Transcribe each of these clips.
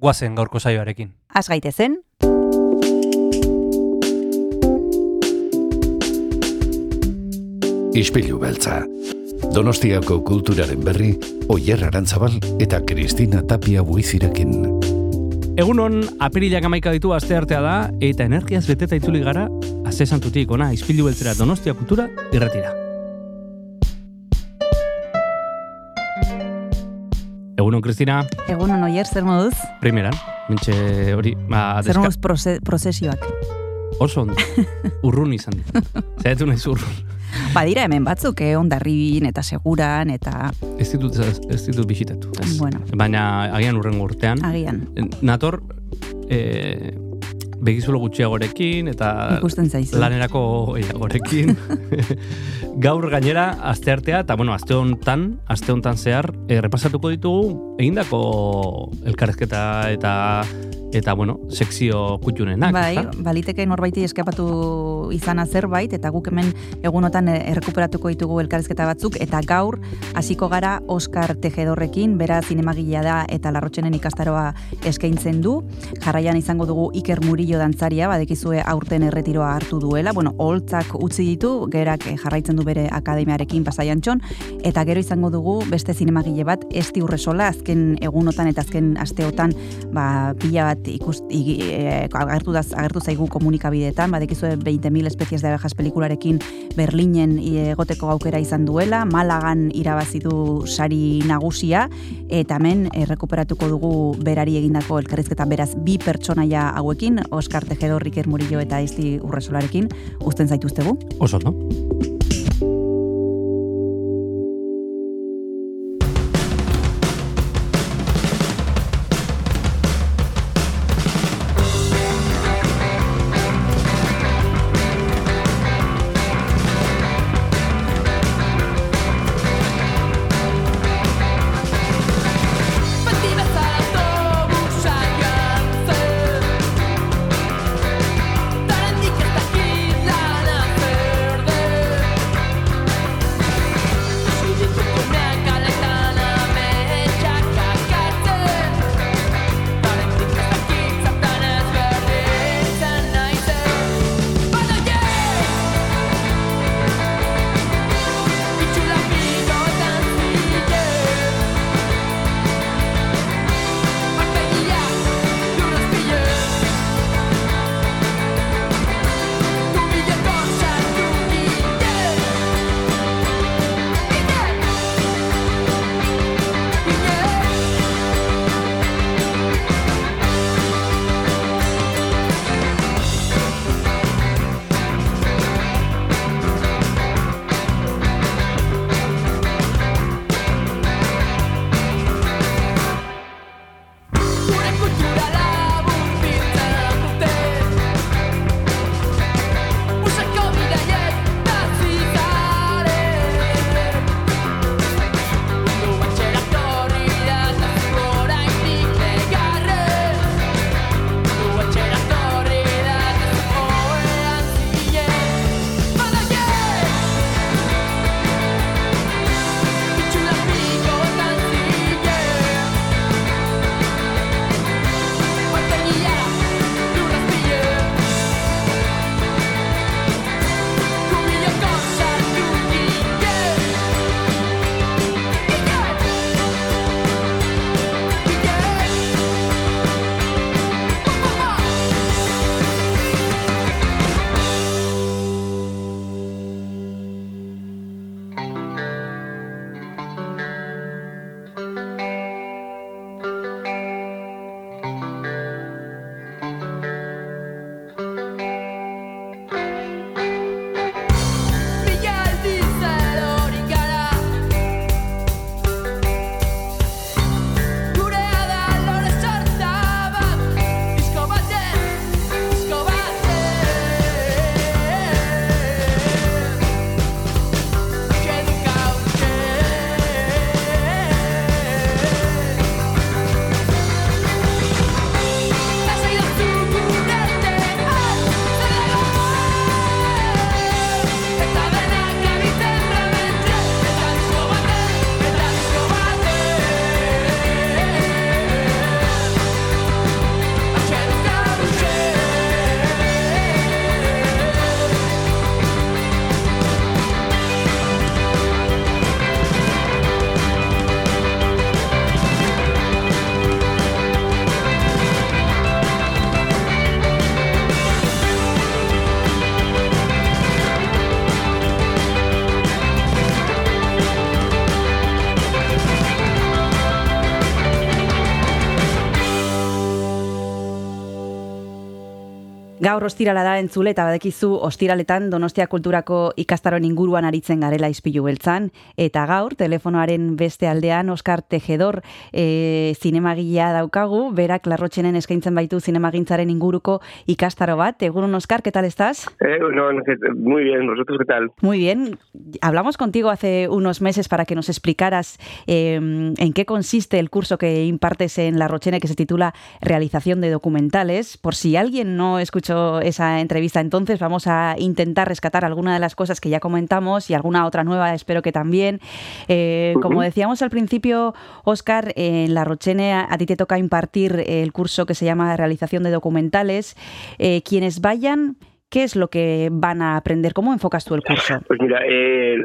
guazen gaurko saioarekin. Az gaitezen, Ispilu beltza. Donostiako kulturaren berri, Oyer Arantzabal eta Kristina Tapia buizirekin. Egunon, apirilak amaika ditu aste artea da, eta energiaz beteta itzuli gara, aze santutik ona, izpilu beltzera Donostia kultura irretira. Egunon, Kristina, egun oier zer moduz? primeran, mentxe hori, ba, Zer deska- moduz prose, prozesioak. oso ondo, urrun izan. Zaitu naiz urrun. Badira hemen batzuk, eh, ondarribin eta seguran eta, Ez ditut, ez ditut bisitatu. Ez. bueno, Baina agian urrengo urtean. agian, Nator, e, begizulo gutxiagorekin eta ikusten zaizu. lanerako gehiagorekin. Gaur gainera asteartea eta bueno, aste hontan, aste hontan zehar e, repasatuko ditugu egindako elkarrezketa eta eta bueno, sekzio kutxunenak, Bai, ezta? baliteke norbaiti eskapatu izana zerbait, eta guk hemen egunotan eh, errekuperatuko ditugu elkarrizketa batzuk, eta gaur hasiko gara Oscar Tejedorrekin, bera zinemagilea da eta larrotxenen ikastaroa eskaintzen du. Jarraian izango dugu Iker Murillo dantzaria, badekizue aurten erretiroa hartu duela, bueno, holtzak utzi ditu, gerak eh, jarraitzen du bere akademiarekin pasaian txon, eta gero izango dugu beste zinemagile bat, Esti Urresola, azken egunotan eta azken asteotan, ba, pila bat ikus, igi, e, agertu, daz, agertu zaigu komunikabideetan, badekizue 20.000 espezies de abejas pelikularekin Berlinen egoteko aukera izan duela, Malagan irabazi du sari nagusia, eta hemen errekuperatuko dugu berari egindako elkarrizketa beraz bi pertsonaia hauekin, Oskar Tejedor, Iker Murillo eta Esti Urresolarekin, uzten zaituztegu. Oso, no? Gaur ostirala da entzule eta badekizu ostiraletan Donostia Kulturako ikastaroen inguruan aritzen garela izpilu beltzan eta gaur telefonoaren beste aldean Oskar Tejedor e, zinemagilea daukagu, berak larrotxenen eskaintzen baitu zinemagintzaren inguruko ikastaro bat. Egunon Oskar, ¿qué tal estás? Eh, no, no, que- muy bien, ¿vosotros qué tal? Muy bien. Hablamos contigo hace unos meses para que nos explicaras eh, en qué consiste el curso que impartes en La Rochene que se titula Realización de documentales. Por si alguien no escuchó esa entrevista entonces, vamos a intentar rescatar alguna de las cosas que ya comentamos y alguna otra nueva, espero que también. Eh, Como decíamos al principio, Oscar, en La Rochene a, a ti te toca impartir el curso que se llama Realización de documentales. Eh, quienes vayan... ¿Qué es lo que van a aprender? ¿Cómo enfocas tú el curso? Pues mira, eh,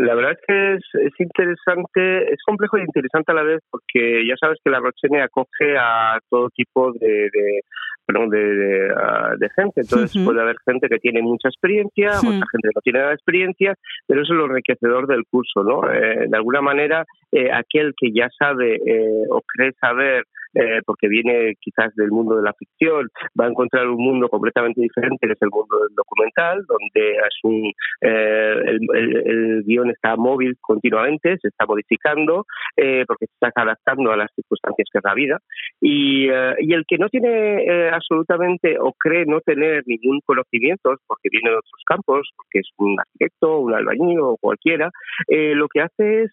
la verdad es que es, es interesante, es complejo y interesante a la vez porque ya sabes que la Rochene acoge a todo tipo de, de perdón, de, de, ah, de gente. Entonces puede haber gente que tiene mucha experiencia, Hmm. otra gente que no tiene nada de experiencia, pero eso es lo enriquecedor del curso, ¿no? Eh, de alguna manera, eh, aquel que ya sabe eh, o cree saber eh, porque viene quizás del mundo de la ficción, va a encontrar un mundo completamente diferente, que es el mundo del documental, donde es un, eh, el, el- el guion está móvil continuamente, se está modificando, eh, porque se está adaptando a las circunstancias que es la vida. Y, eh, y el que no tiene eh, absolutamente o cree no tener ningún conocimiento, porque viene de otros campos, porque es un arquitecto, un albañil o cualquiera, lo que hace es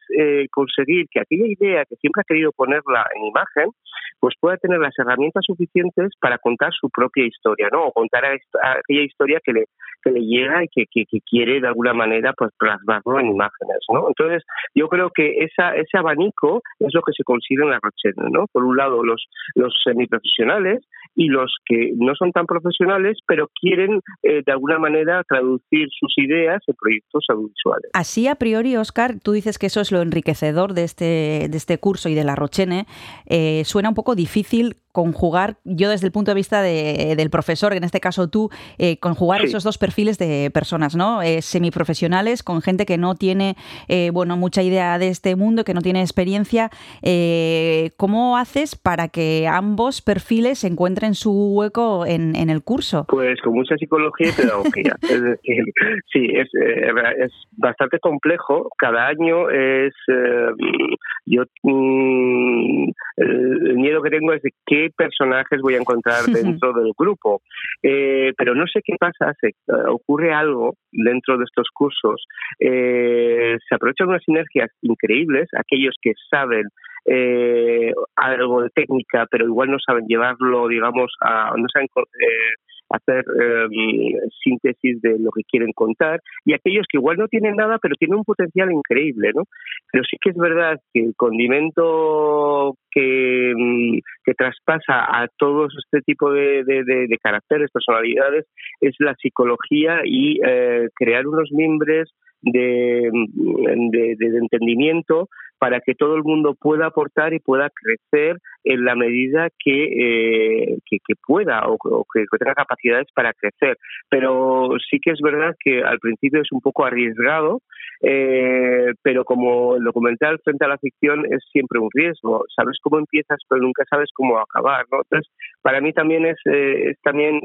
conseguir que aquella idea que siempre ha querido ponerla en imagen, pues pueda tener las herramientas suficientes para contar su propia historia, ¿no? O contar aquella historia que le, que le llega y que, que, quiere de alguna manera pues plasmarlo en imágenes, ¿no? Entonces, yo creo que esa, ese abanico es lo que se consigue en la Rochelle, ¿no? Por un lado, los, los semiprofesionales y los que no son tan profesionales, pero quieren eh, de alguna manera traducir sus ideas en proyectos audiovisuales. Así a priori, Oscar, tú dices que eso es lo enriquecedor de este, de este curso y de la Rochene. Eh, suena un difícil conjugar, yo desde el punto de vista de- del profesor, en este caso tú, eh, conjugar Sí. esos dos perfiles de personas, ¿no? Eh, semiprofesionales con gente que no tiene, eh, bueno, mucha idea de este mundo, que no tiene experiencia. Eh, ¿Cómo haces para que ambos perfiles encuentren su hueco en, en el curso? Pues con mucha psicología y pedagogía. es decir, sí, es, eh, es bastante complejo. Cada año es. eh, yo. mm, el, miedo que tengo es de qué personajes voy a encontrar dentro del grupo. Eh, pero no sé qué pasa, se, eh, ocurre algo dentro de estos cursos. Eh, se aprovechan unas sinergias increíbles, aquellos que saben eh, algo de técnica, pero igual no saben llevarlo, digamos, a, no saben eh, hacer eh, síntesis de lo que quieren contar, y aquellos que igual no tienen nada, pero tienen un potencial increíble, ¿no? Pero sí que es verdad que el condimento que, mm, que traspasa a todos este tipo de, de- de- caracteres, personalidades, es la psicología y eh, crear unos mimbres de, de- de entendimiento para que todo el mundo pueda aportar y pueda crecer en la medida que, eh, que, pueda o, que, tenga capacidades para crecer. Pero sí que es verdad que al principio es un poco arriesgado, eh, pero como el documental frente a la ficción es siempre un riesgo. Sabes cómo empiezas, pero nunca sabes cómo acabar. ¿no? Entonces, para mí también es, eh, es también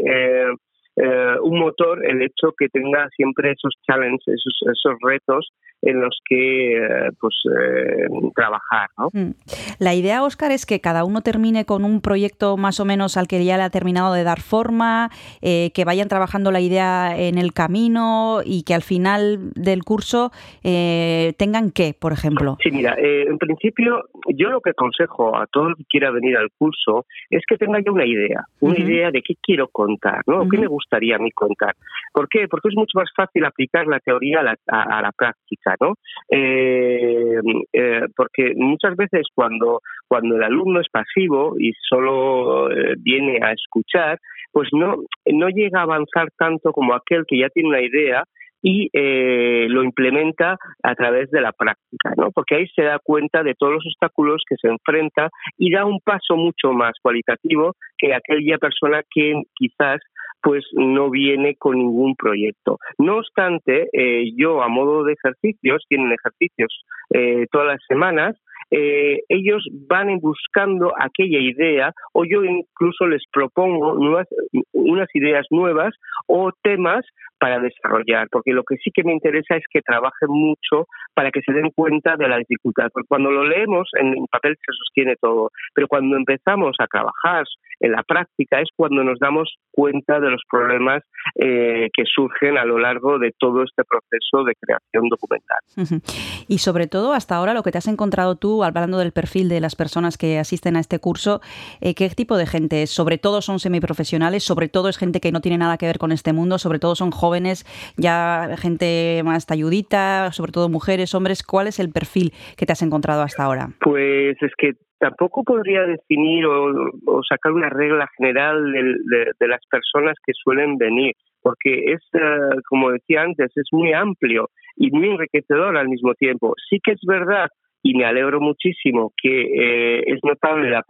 eh, un motor el hecho que tenga siempre esos challenges, esos, esos retos en los que eh, pues eh, trabajar, ¿no? Mm. La idea, Óscar, es que cada uno termine con un proyecto más o menos al que ya le ha terminado de dar forma, que vayan trabajando la idea en el camino y que al final del curso tengan qué, por ejemplo. Sí, mira, en principio yo lo que aconsejo a todo el que quiera venir al curso es que tenga ya una idea, una idea de qué quiero contar, ¿no? ¿Qué Ujú. me gustaría a mí contar? ¿Por qué? Porque es mucho más fácil aplicar la teoría a la, a- a la práctica, ¿no? Eh, eh, porque muchas veces cuando, cuando el alumno es pasivo y solo eh, viene a escuchar, pues no, no llega a avanzar tanto como aquel que ya tiene una idea y eh, lo implementa a través de la práctica, ¿no? Porque ahí se da cuenta de todos los obstáculos que se enfrenta y da un paso mucho más cualitativo que aquella persona que quizás pues no viene con ningún proyecto. No obstante, eh, yo a modo de ejercicios, tienen ejercicios eh, todas las semanas eh, ellos van buscando aquella idea o yo incluso les propongo nuevas, unas ideas nuevas o temas para desarrollar, porque lo que sí que me interesa es que trabajen mucho para que se den cuenta de la dificultad, porque cuando lo leemos en papel se sostiene todo, pero cuando empezamos a trabajar en la práctica es cuando nos damos cuenta de los problemas eh, que surgen a lo largo de todo este proceso de creación documental. Y sobre todo, hasta ahora, lo que te has encontrado tú, hablando del perfil de las personas que asisten a este curso, eh, ¿qué tipo de gente es? Sobre todo son semiprofesionales, sobre todo es gente que no tiene nada que ver con este mundo, sobre todo son jóvenes, ya gente más talludita, sobre todo mujeres, hombres. ¿Cuál es el perfil que te has encontrado hasta ahora? Pues es que tampoco podría definir o, sacar una regla general de, de las personas que suelen venir, porque es, eh, como decía antes, es muy amplio y muy enriquecedor al mismo tiempo. Sí que es verdad y me alegro muchísimo que eh, es notable la,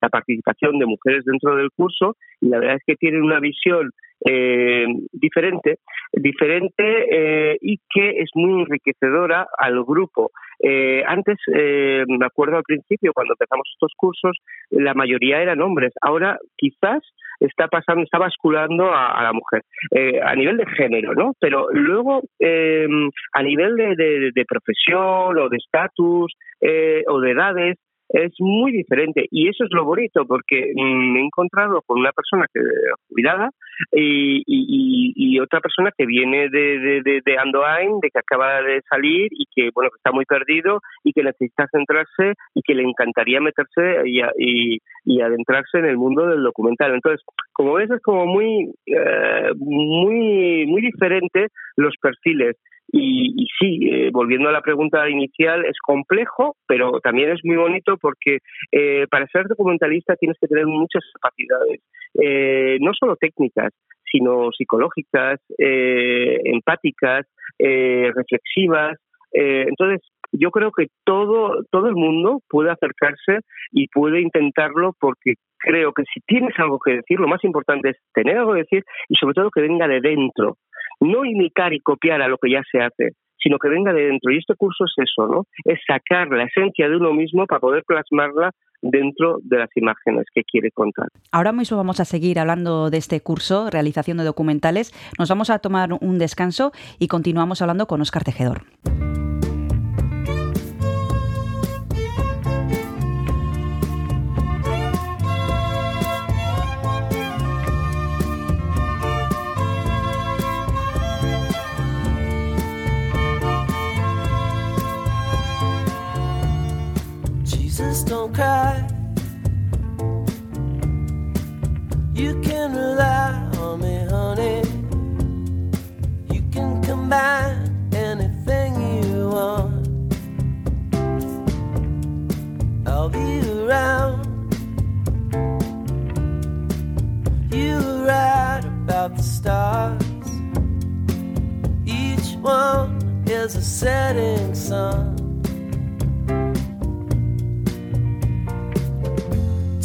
la participación de mujeres dentro del curso y la verdad es que tienen una visión eh, diferente, diferente eh, y que es muy enriquecedora al grupo. Eh, antes, eh, me acuerdo al principio, cuando empezamos estos cursos, la mayoría eran hombres. Ahora quizás está pasando, está basculando a, la mujer eh, a nivel de género, ¿no? Pero luego eh, a nivel de, de, de profesión o de estatus o de edades es muy diferente y eso es lo bonito porque mm, me he encontrado con una persona que jubilada y, y, y otra persona que viene de, de, de, Andoain, de que acaba de salir y que bueno está muy perdido y que necesita centrarse y que le encantaría meterse y, y, y adentrarse en el mundo del documental. Entonces, como ves, es como muy eh, muy muy diferente los perfiles. Y, sí, eh, volviendo a la pregunta inicial, es complejo, pero también es muy bonito porque eh, para ser documentalista tienes que tener muchas capacidades, eh, no solo técnicas, sino psicológicas, eh, empáticas, eh, reflexivas. Entonces, yo creo que todo, todo el mundo puede acercarse y puede intentarlo porque creo que si tienes algo que decir, lo más importante es tener algo que decir y sobre todo que venga de dentro. No imitar y copiar a lo que ya se hace, sino que venga de dentro. Y este curso es eso, ¿no? Es sacar la esencia de uno mismo para poder plasmarla dentro de las imágenes que quiere contar. Ahora mismo vamos a seguir hablando de este curso, realización de documentales. Nos vamos a tomar un descanso y continuamos hablando con Óscar Tejedor. Don't cry. You can rely on me, honey. You can combine anything you want. I'll be around. You right about the stars. Each one is a setting sun.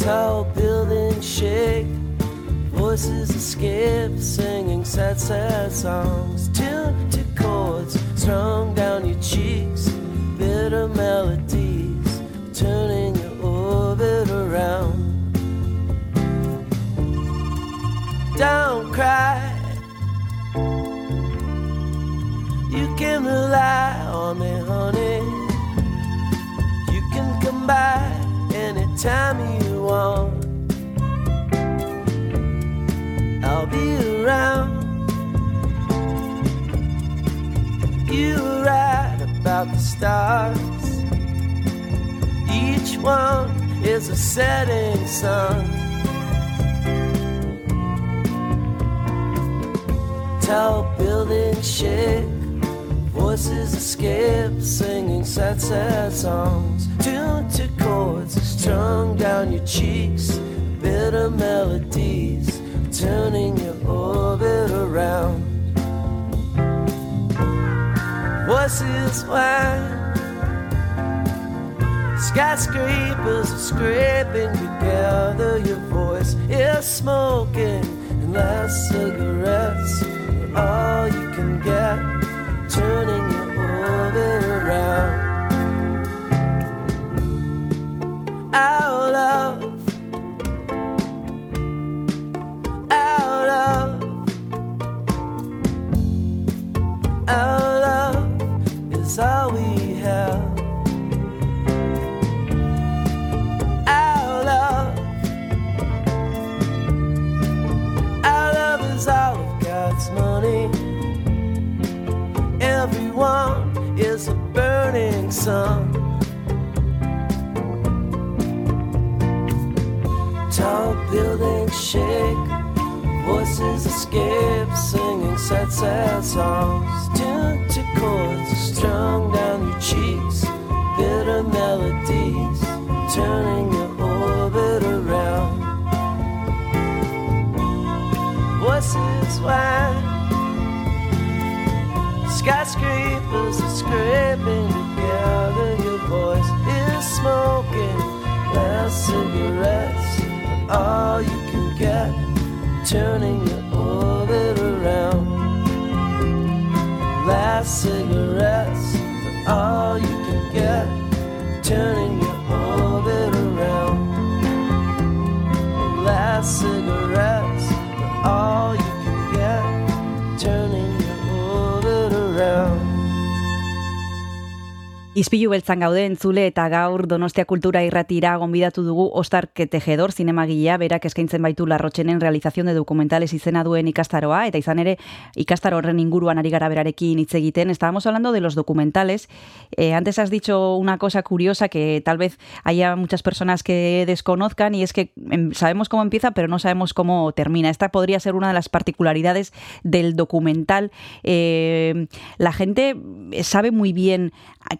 Tall buildings shake, voices escape, singing sad, sad songs, tuned to chords strung down your cheeks, bitter melodies, turning your orbit around. Don't cry. You can rely on me, honey. You can come by anytime you want. I'll be around. You were right about the stars. Each one is a setting sun. Tall buildings shake, voices escape, singing sad, sad songs tuned to chords down your cheeks, bitter melodies turning your orbit around. Voices whine, skyscrapers are scraping together. Your voice is smoking, and last cigarettes are all you can get, turning all we have. Our love, our love is all of God's money. Everyone is a burning sun. Tall buildings shake, voices escape, singing sad, sad songs. Chords strung down your cheeks, bitter melodies, turning your orbit around. Voices wide, skyscrapers are scraping together. Your voice is smoking last cigarettes, but all you can get, turning your orbit around. Last cigarettes, but all you can get, turning your orbit around. Last cigarettes, but all you Izpilu beltzan gaude entzule eta gaur Donostia Kultura irratira gonbidatu dugu Ostar Tejedor zinemagilea berak eskaintzen baitu Larrotxenen realización de documentales izena duen ikastaroa eta izan ere ikastaro horren inguruan ari gara berarekin hitz egiten. Estábamos hablando de los documentales. Eh, antes has dicho una cosa curiosa que tal vez haya muchas personas que desconozcan y es que em, sabemos cómo empieza pero no sabemos cómo termina. Esta podría ser una de las particularidades del documental. Eh, la gente sabe muy bien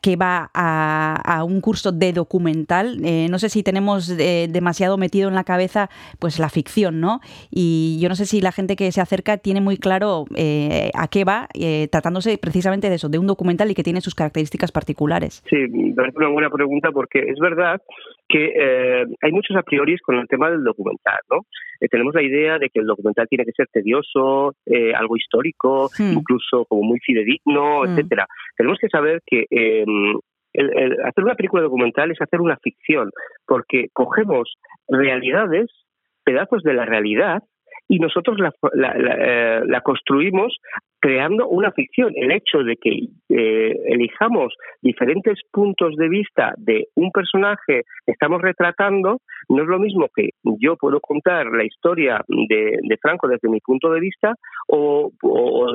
que va a, a un curso de documental. Eh, no sé si tenemos eh, demasiado metido en la cabeza pues la ficción, ¿no? Y yo no sé si la gente que se acerca tiene muy claro eh, a qué va, eh, tratándose precisamente de eso, de un documental y que tiene sus características particulares. Sí, parece una buena pregunta porque es verdad que eh, hay muchos a priori con el tema del documental, ¿no? Eh, tenemos la idea de que el documental tiene que ser tedioso, eh, algo histórico, Hmm. incluso como muy fidedigno, Hmm. etcétera. Tenemos que saber que eh, el- el hacer una película documental es hacer una ficción, porque cogemos realidades, pedazos de la realidad, y nosotros la, la- la, eh, la construimos creando una ficción. El hecho de que eh, elijamos diferentes puntos de vista de un personaje que estamos retratando no es lo mismo que yo puedo contar la historia de, de Franco desde mi punto de vista o,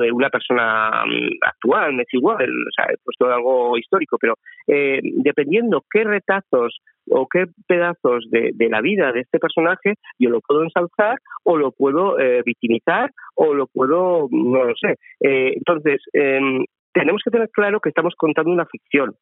de una persona mm, actual, es igual, o sea, he puesto algo histórico, pero eh, dependiendo qué retazos o qué pedazos de, de la vida de este personaje yo lo puedo ensalzar o lo puedo eh, victimizar o lo puedo, no lo sé. Eh, entonces, em, tenemos que tener claro que estamos contando una ficción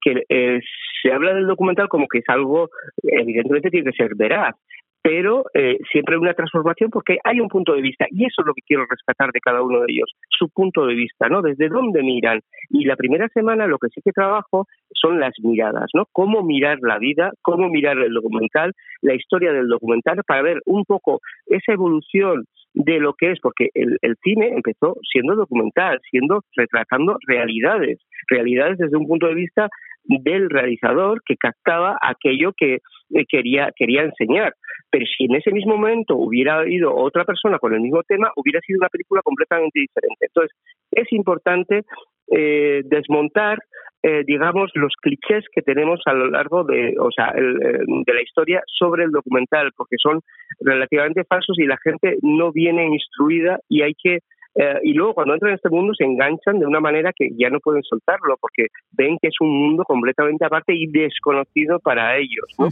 que eh, se habla del documental como que es algo, evidentemente tiene que ser veraz, pero eh, siempre hay una transformación porque hay un punto de vista y eso es lo que quiero rescatar de cada uno de ellos, su punto de vista, ¿no? Desde dónde miran. Y la primera semana lo que sí que trabajo son las miradas, ¿no? Cómo mirar la vida, cómo mirar el documental, la historia del documental para ver un poco esa evolución de lo que es, porque el, el cine empezó siendo documental, siendo retratando realidades, realidades desde un punto de vista del realizador que captaba aquello que eh, quería quería enseñar. Pero si en ese mismo momento hubiera ido otra persona con el mismo tema, hubiera sido una película completamente diferente. Entonces, es importante eh, desmontar, eh, digamos, los clichés que tenemos a lo largo de, o sea, eh, de la historia sobre el documental, porque son relativamente falsos y la gente no viene instruida y hay que eh, y luego cuando entran en este mundo se enganchan de una manera que ya no pueden soltarlo porque ven que es un mundo completamente aparte y desconocido para ellos. ¿no?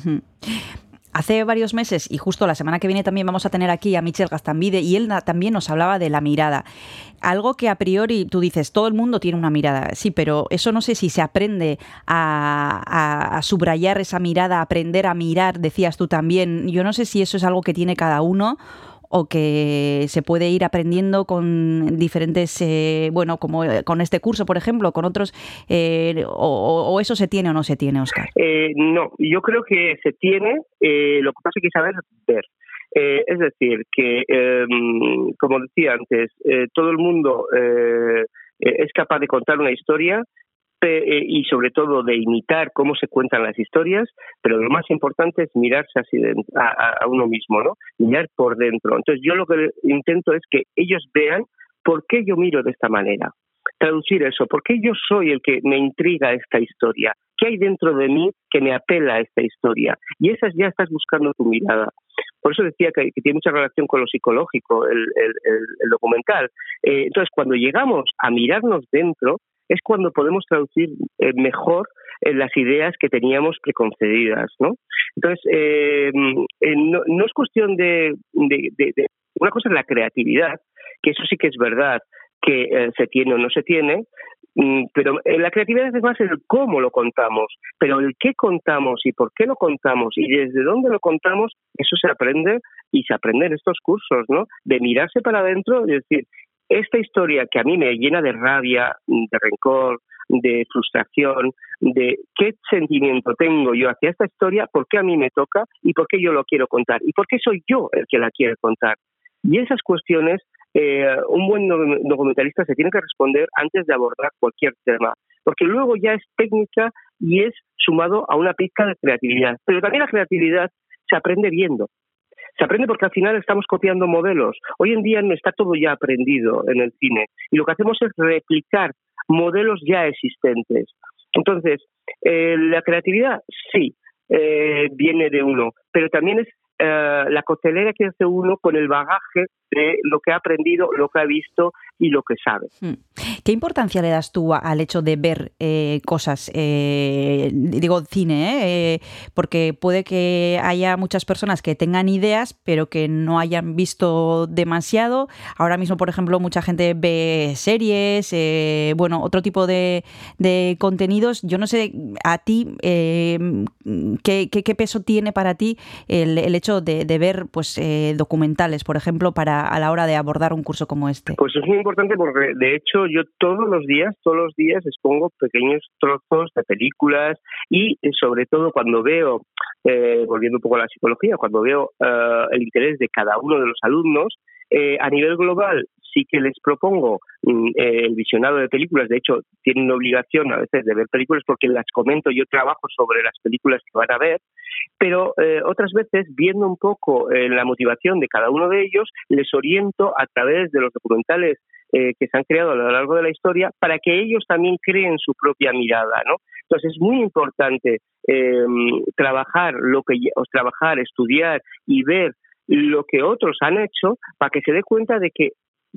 Hace varios meses, y justo la semana que viene también vamos a tener aquí a Michel Gastambide, y él también nos hablaba de la mirada. Algo que a priori tú dices, todo el mundo tiene una mirada, sí, pero eso no sé si se aprende a, a- a subrayar esa mirada, aprender a mirar, decías tú también. Yo no sé si eso es algo que tiene cada uno o que se puede ir aprendiendo con diferentes, eh, bueno, como eh, con este curso, por ejemplo, con otros, eh, o, eso se tiene o no se tiene, Oscar. Eh, no, yo creo que se tiene, eh, lo que pasa es que saber ver. Eh, es decir, que, eh, como decía antes, todo el mundo es capaz de contar una historia y sobre todo de imitar cómo se cuentan las historias, pero lo más importante es mirarse a, uno mismo, ¿no? Mirar por dentro. Entonces yo lo que intento es que ellos vean por qué yo miro de esta manera. Traducir eso, por qué yo soy el que me intriga esta historia, qué hay dentro de mí que me apela a esta historia. Y esas ya estás buscando tu mirada. Por eso decía que, tiene mucha relación con lo psicológico, el, el- el- el documental. Eh, entonces, cuando llegamos a mirarnos dentro, es cuando podemos traducir eh, mejor eh, las ideas que teníamos preconcebidas, ¿no? Entonces, eh, eh, no, es cuestión de, Una cosa es la creatividad, que eso sí que es verdad, que se tiene o no se tiene, mm, pero la creatividad es más el cómo lo contamos, pero el qué contamos y por qué lo contamos y desde dónde lo contamos, eso se aprende y se aprende en estos cursos, ¿no? De mirarse para adentro y decir, esta historia que a mí me llena de rabia, de rencor, de frustración, de qué sentimiento tengo yo hacia esta historia, por qué a mí me toca y por qué yo lo quiero contar y por qué soy yo el que la quiere contar. Y esas cuestiones, eh, un buen do- documentalista se tiene que responder antes de abordar cualquier tema, porque luego ya es técnica y es sumado a una pizca de creatividad. Pero también la creatividad se aprende viendo. Se aprende porque al final estamos copiando modelos. Hoy en día no está todo ya aprendido en el cine y lo que hacemos es replicar modelos ya existentes. Entonces, eh, la creatividad sí eh, viene de uno, pero también es eh, la costelera que hace uno con el bagaje de lo que ha aprendido, lo que ha visto y lo que sabe. Hmm. ¿Qué importancia le das tú al hecho de ver eh, cosas? eh, digo cine, ¿eh? Eh, porque puede que haya muchas personas que tengan ideas, pero que no hayan visto demasiado. Ahora mismo, por ejemplo, mucha gente ve series, eh, bueno, otro tipo de, de contenidos. Yo no sé a ti eh, qué, qué- qué peso tiene para ti el, el hecho de, de ver pues documentales, por ejemplo, para a la hora de abordar un curso como este. Pues es muy importante porque, de hecho, yo todos los días, todos los días expongo pequeños trozos de películas y, eh, sobre todo, cuando veo, eh, volviendo un poco a la psicología, cuando veo eh, el interés de cada uno de los alumnos, eh, a nivel global sí que les propongo mm, eh, el visionado de películas. De hecho, tienen obligación a veces de ver películas porque las comento, yo trabajo sobre las películas que van a ver pero eh, otras veces, viendo un poco eh, la motivación de cada uno de ellos, les oriento a través de los documentales eh, que se han creado a lo largo de la historia para que ellos también creen su propia mirada, ¿no? Entonces es muy importante eh, trabajar lo que trabajar, estudiar y ver lo que otros han hecho para que se dé cuenta de que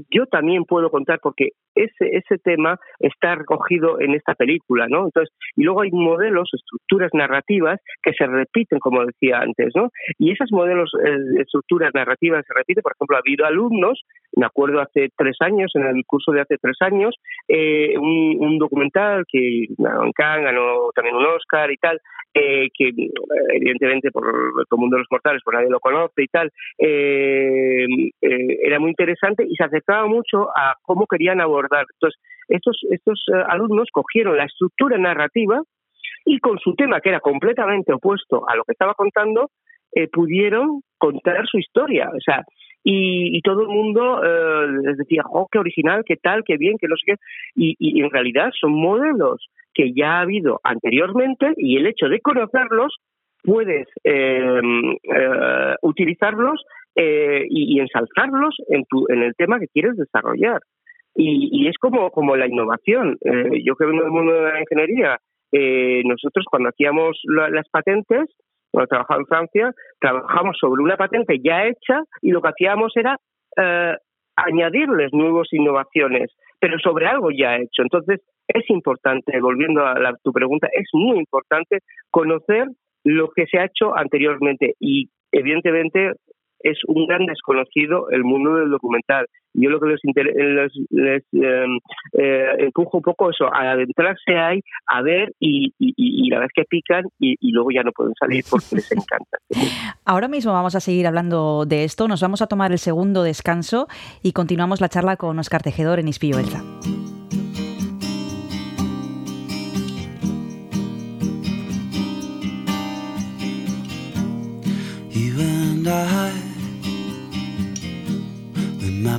yo también puedo contar porque ese ese tema está recogido en esta película, ¿no? Entonces, y luego hay modelos, estructuras narrativas que se repiten, como decía antes, ¿no? Y esas modelos, eh, estructuras narrativas se repiten, por ejemplo, ha habido alumnos, me acuerdo hace tres años, en el curso de hace tres años, eh, un, un documental que Cannes, ganó también un Oscar y tal, eh, que eh, evidentemente por el común de los mortales, por nadie lo conoce y tal, eh, eh, era muy interesante y se acercaba mucho a cómo querían abordar. Entonces, estos, estos eh, alumnos cogieron la estructura narrativa y con su tema, que era completamente opuesto a lo que estaba contando, eh, pudieron contar su historia. O sea, y, todo el mundo eh, les decía, oh, qué original, qué tal, qué bien, qué no sé qué. Y, en realidad son modelos que ya ha habido anteriormente y el hecho de conocerlos puedes eh, eh, utilizarlos y, y ensalzarlos en, tu, en el tema que quieres desarrollar. Y, y es como, como la innovación. Eh, yo que vengo del mundo de la ingeniería, eh, nosotros cuando hacíamos la- las patentes, cuando trabajaba en Francia, trabajamos sobre una patente ya hecha y lo que hacíamos era eh, añadirles nuevas innovaciones, pero sobre algo ya hecho. Entonces, es importante, volviendo a la- tu pregunta, es muy importante conocer lo que se ha hecho anteriormente y, evidentemente, es un gran desconocido el mundo del documental. Yo lo que les, les, les, eh, eh, empujo un poco eso, a adentrarse ahí, a ver y, y, y- la vez que pican y, luego ya no pueden salir porque les encanta. Ahora mismo vamos a seguir hablando de esto, nos vamos a tomar el segundo descanso y continuamos la charla con Oscar Tejedor en Ispillo Belza.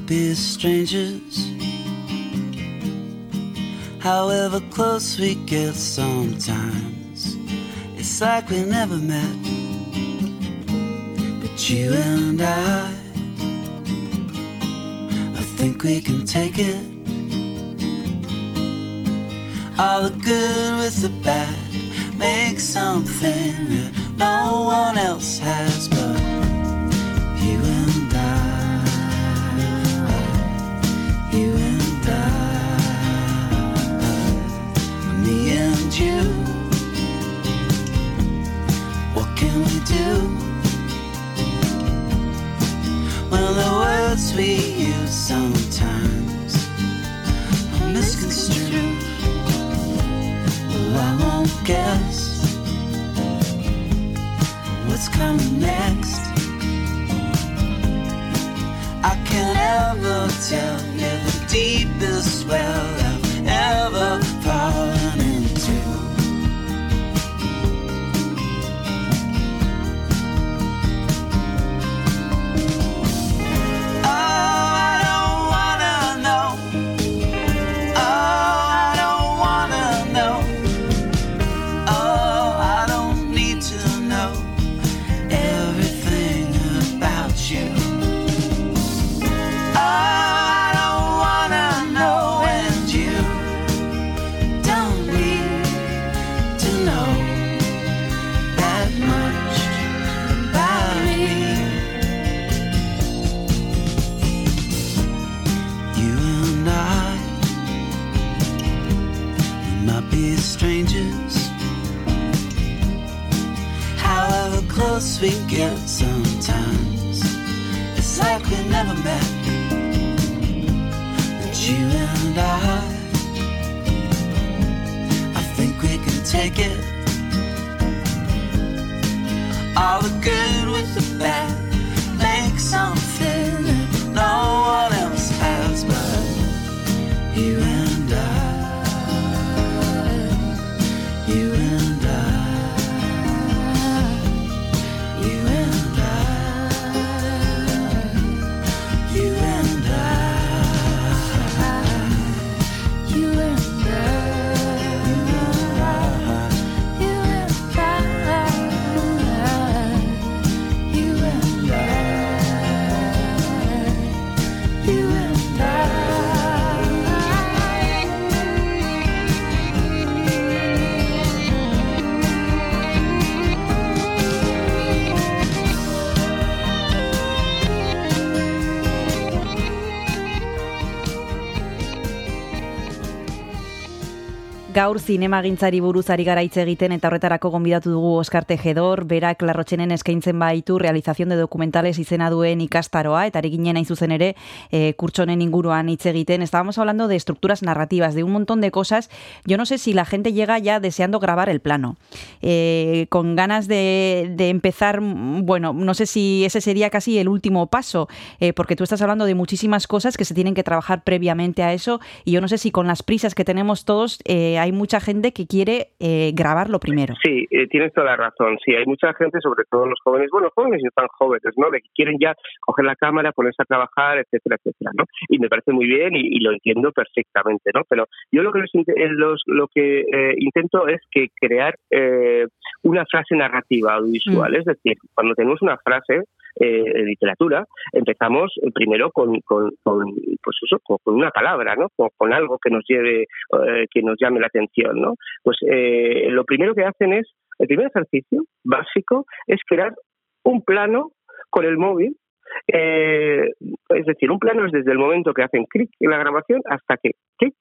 Be strangers. However close we get sometimes, it's like we never met. But you and I, I think we can take it. All the good with the bad, make something that no one else has but Gaur zinemagintzari buruz ari gara hitz egiten eta horretarako gonbidatu dugu Oskar Tejedor, berak larrotxenen eskaintzen baitu realización de documentales izena duen ikastaroa, eta ari ginen hain zuzen ere eh, kurtsonen inguruan hitz egiten. Estábamos hablando de estructuras narrativas, de un montón de cosas. Yo no sé si la gente llega ya deseando grabar el plano, eh, con ganas de, empezar, bueno, no sé si ese sería casi el último paso, eh, porque tú estás hablando de muchísimas cosas que se tienen que trabajar previamente a eso, y yo no sé si con las prisas que tenemos todos eh, hay mucha gente que quiere eh, grabarlo primero. Sí, eh, tienes toda la razón. Sí, hay mucha gente, sobre todo los jóvenes, bueno, jóvenes y no tan jóvenes, ¿no? De que quieren ya coger la cámara, ponerse a trabajar, etcétera, etcétera, ¿no? Y me parece muy bien y, y lo entiendo perfectamente, ¿no? Pero yo lo que les inte- eh, los- lo que eh, intento es que crear eh, una frase narrativa audiovisual, es decir, cuando tenemos una frase eh, literatura, empezamos eh, primero con, con, con, pues eso, con, con una palabra, ¿no? Con, con algo que nos lleve, eh, que nos llame la atención, ¿no? Pues eh, lo primero que hacen es, el primer ejercicio básico es crear un plano con el móvil. eh, es decir, un plano es desde el momento que hacen clic en la grabación hasta que clic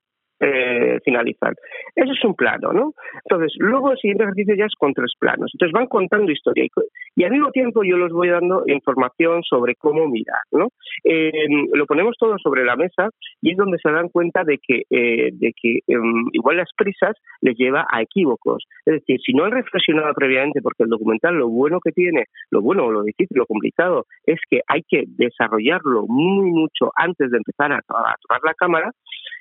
eh, finalizan. Eso es un plano, ¿no? Entonces, luego el siguiente ejercicio ya es con tres planos. Entonces van contando historia y, y al mismo tiempo yo les voy dando información sobre cómo mirar, ¿no? Eh, lo ponemos todo sobre la mesa y es donde se dan cuenta de que, eh, de que em, igual las prisas les lleva a equívocos. Es decir, si no han reflexionado previamente, porque el documental lo bueno que tiene, lo bueno, lo difícil, lo complicado, es que hay que desarrollarlo muy mucho antes de empezar a tomar la cámara,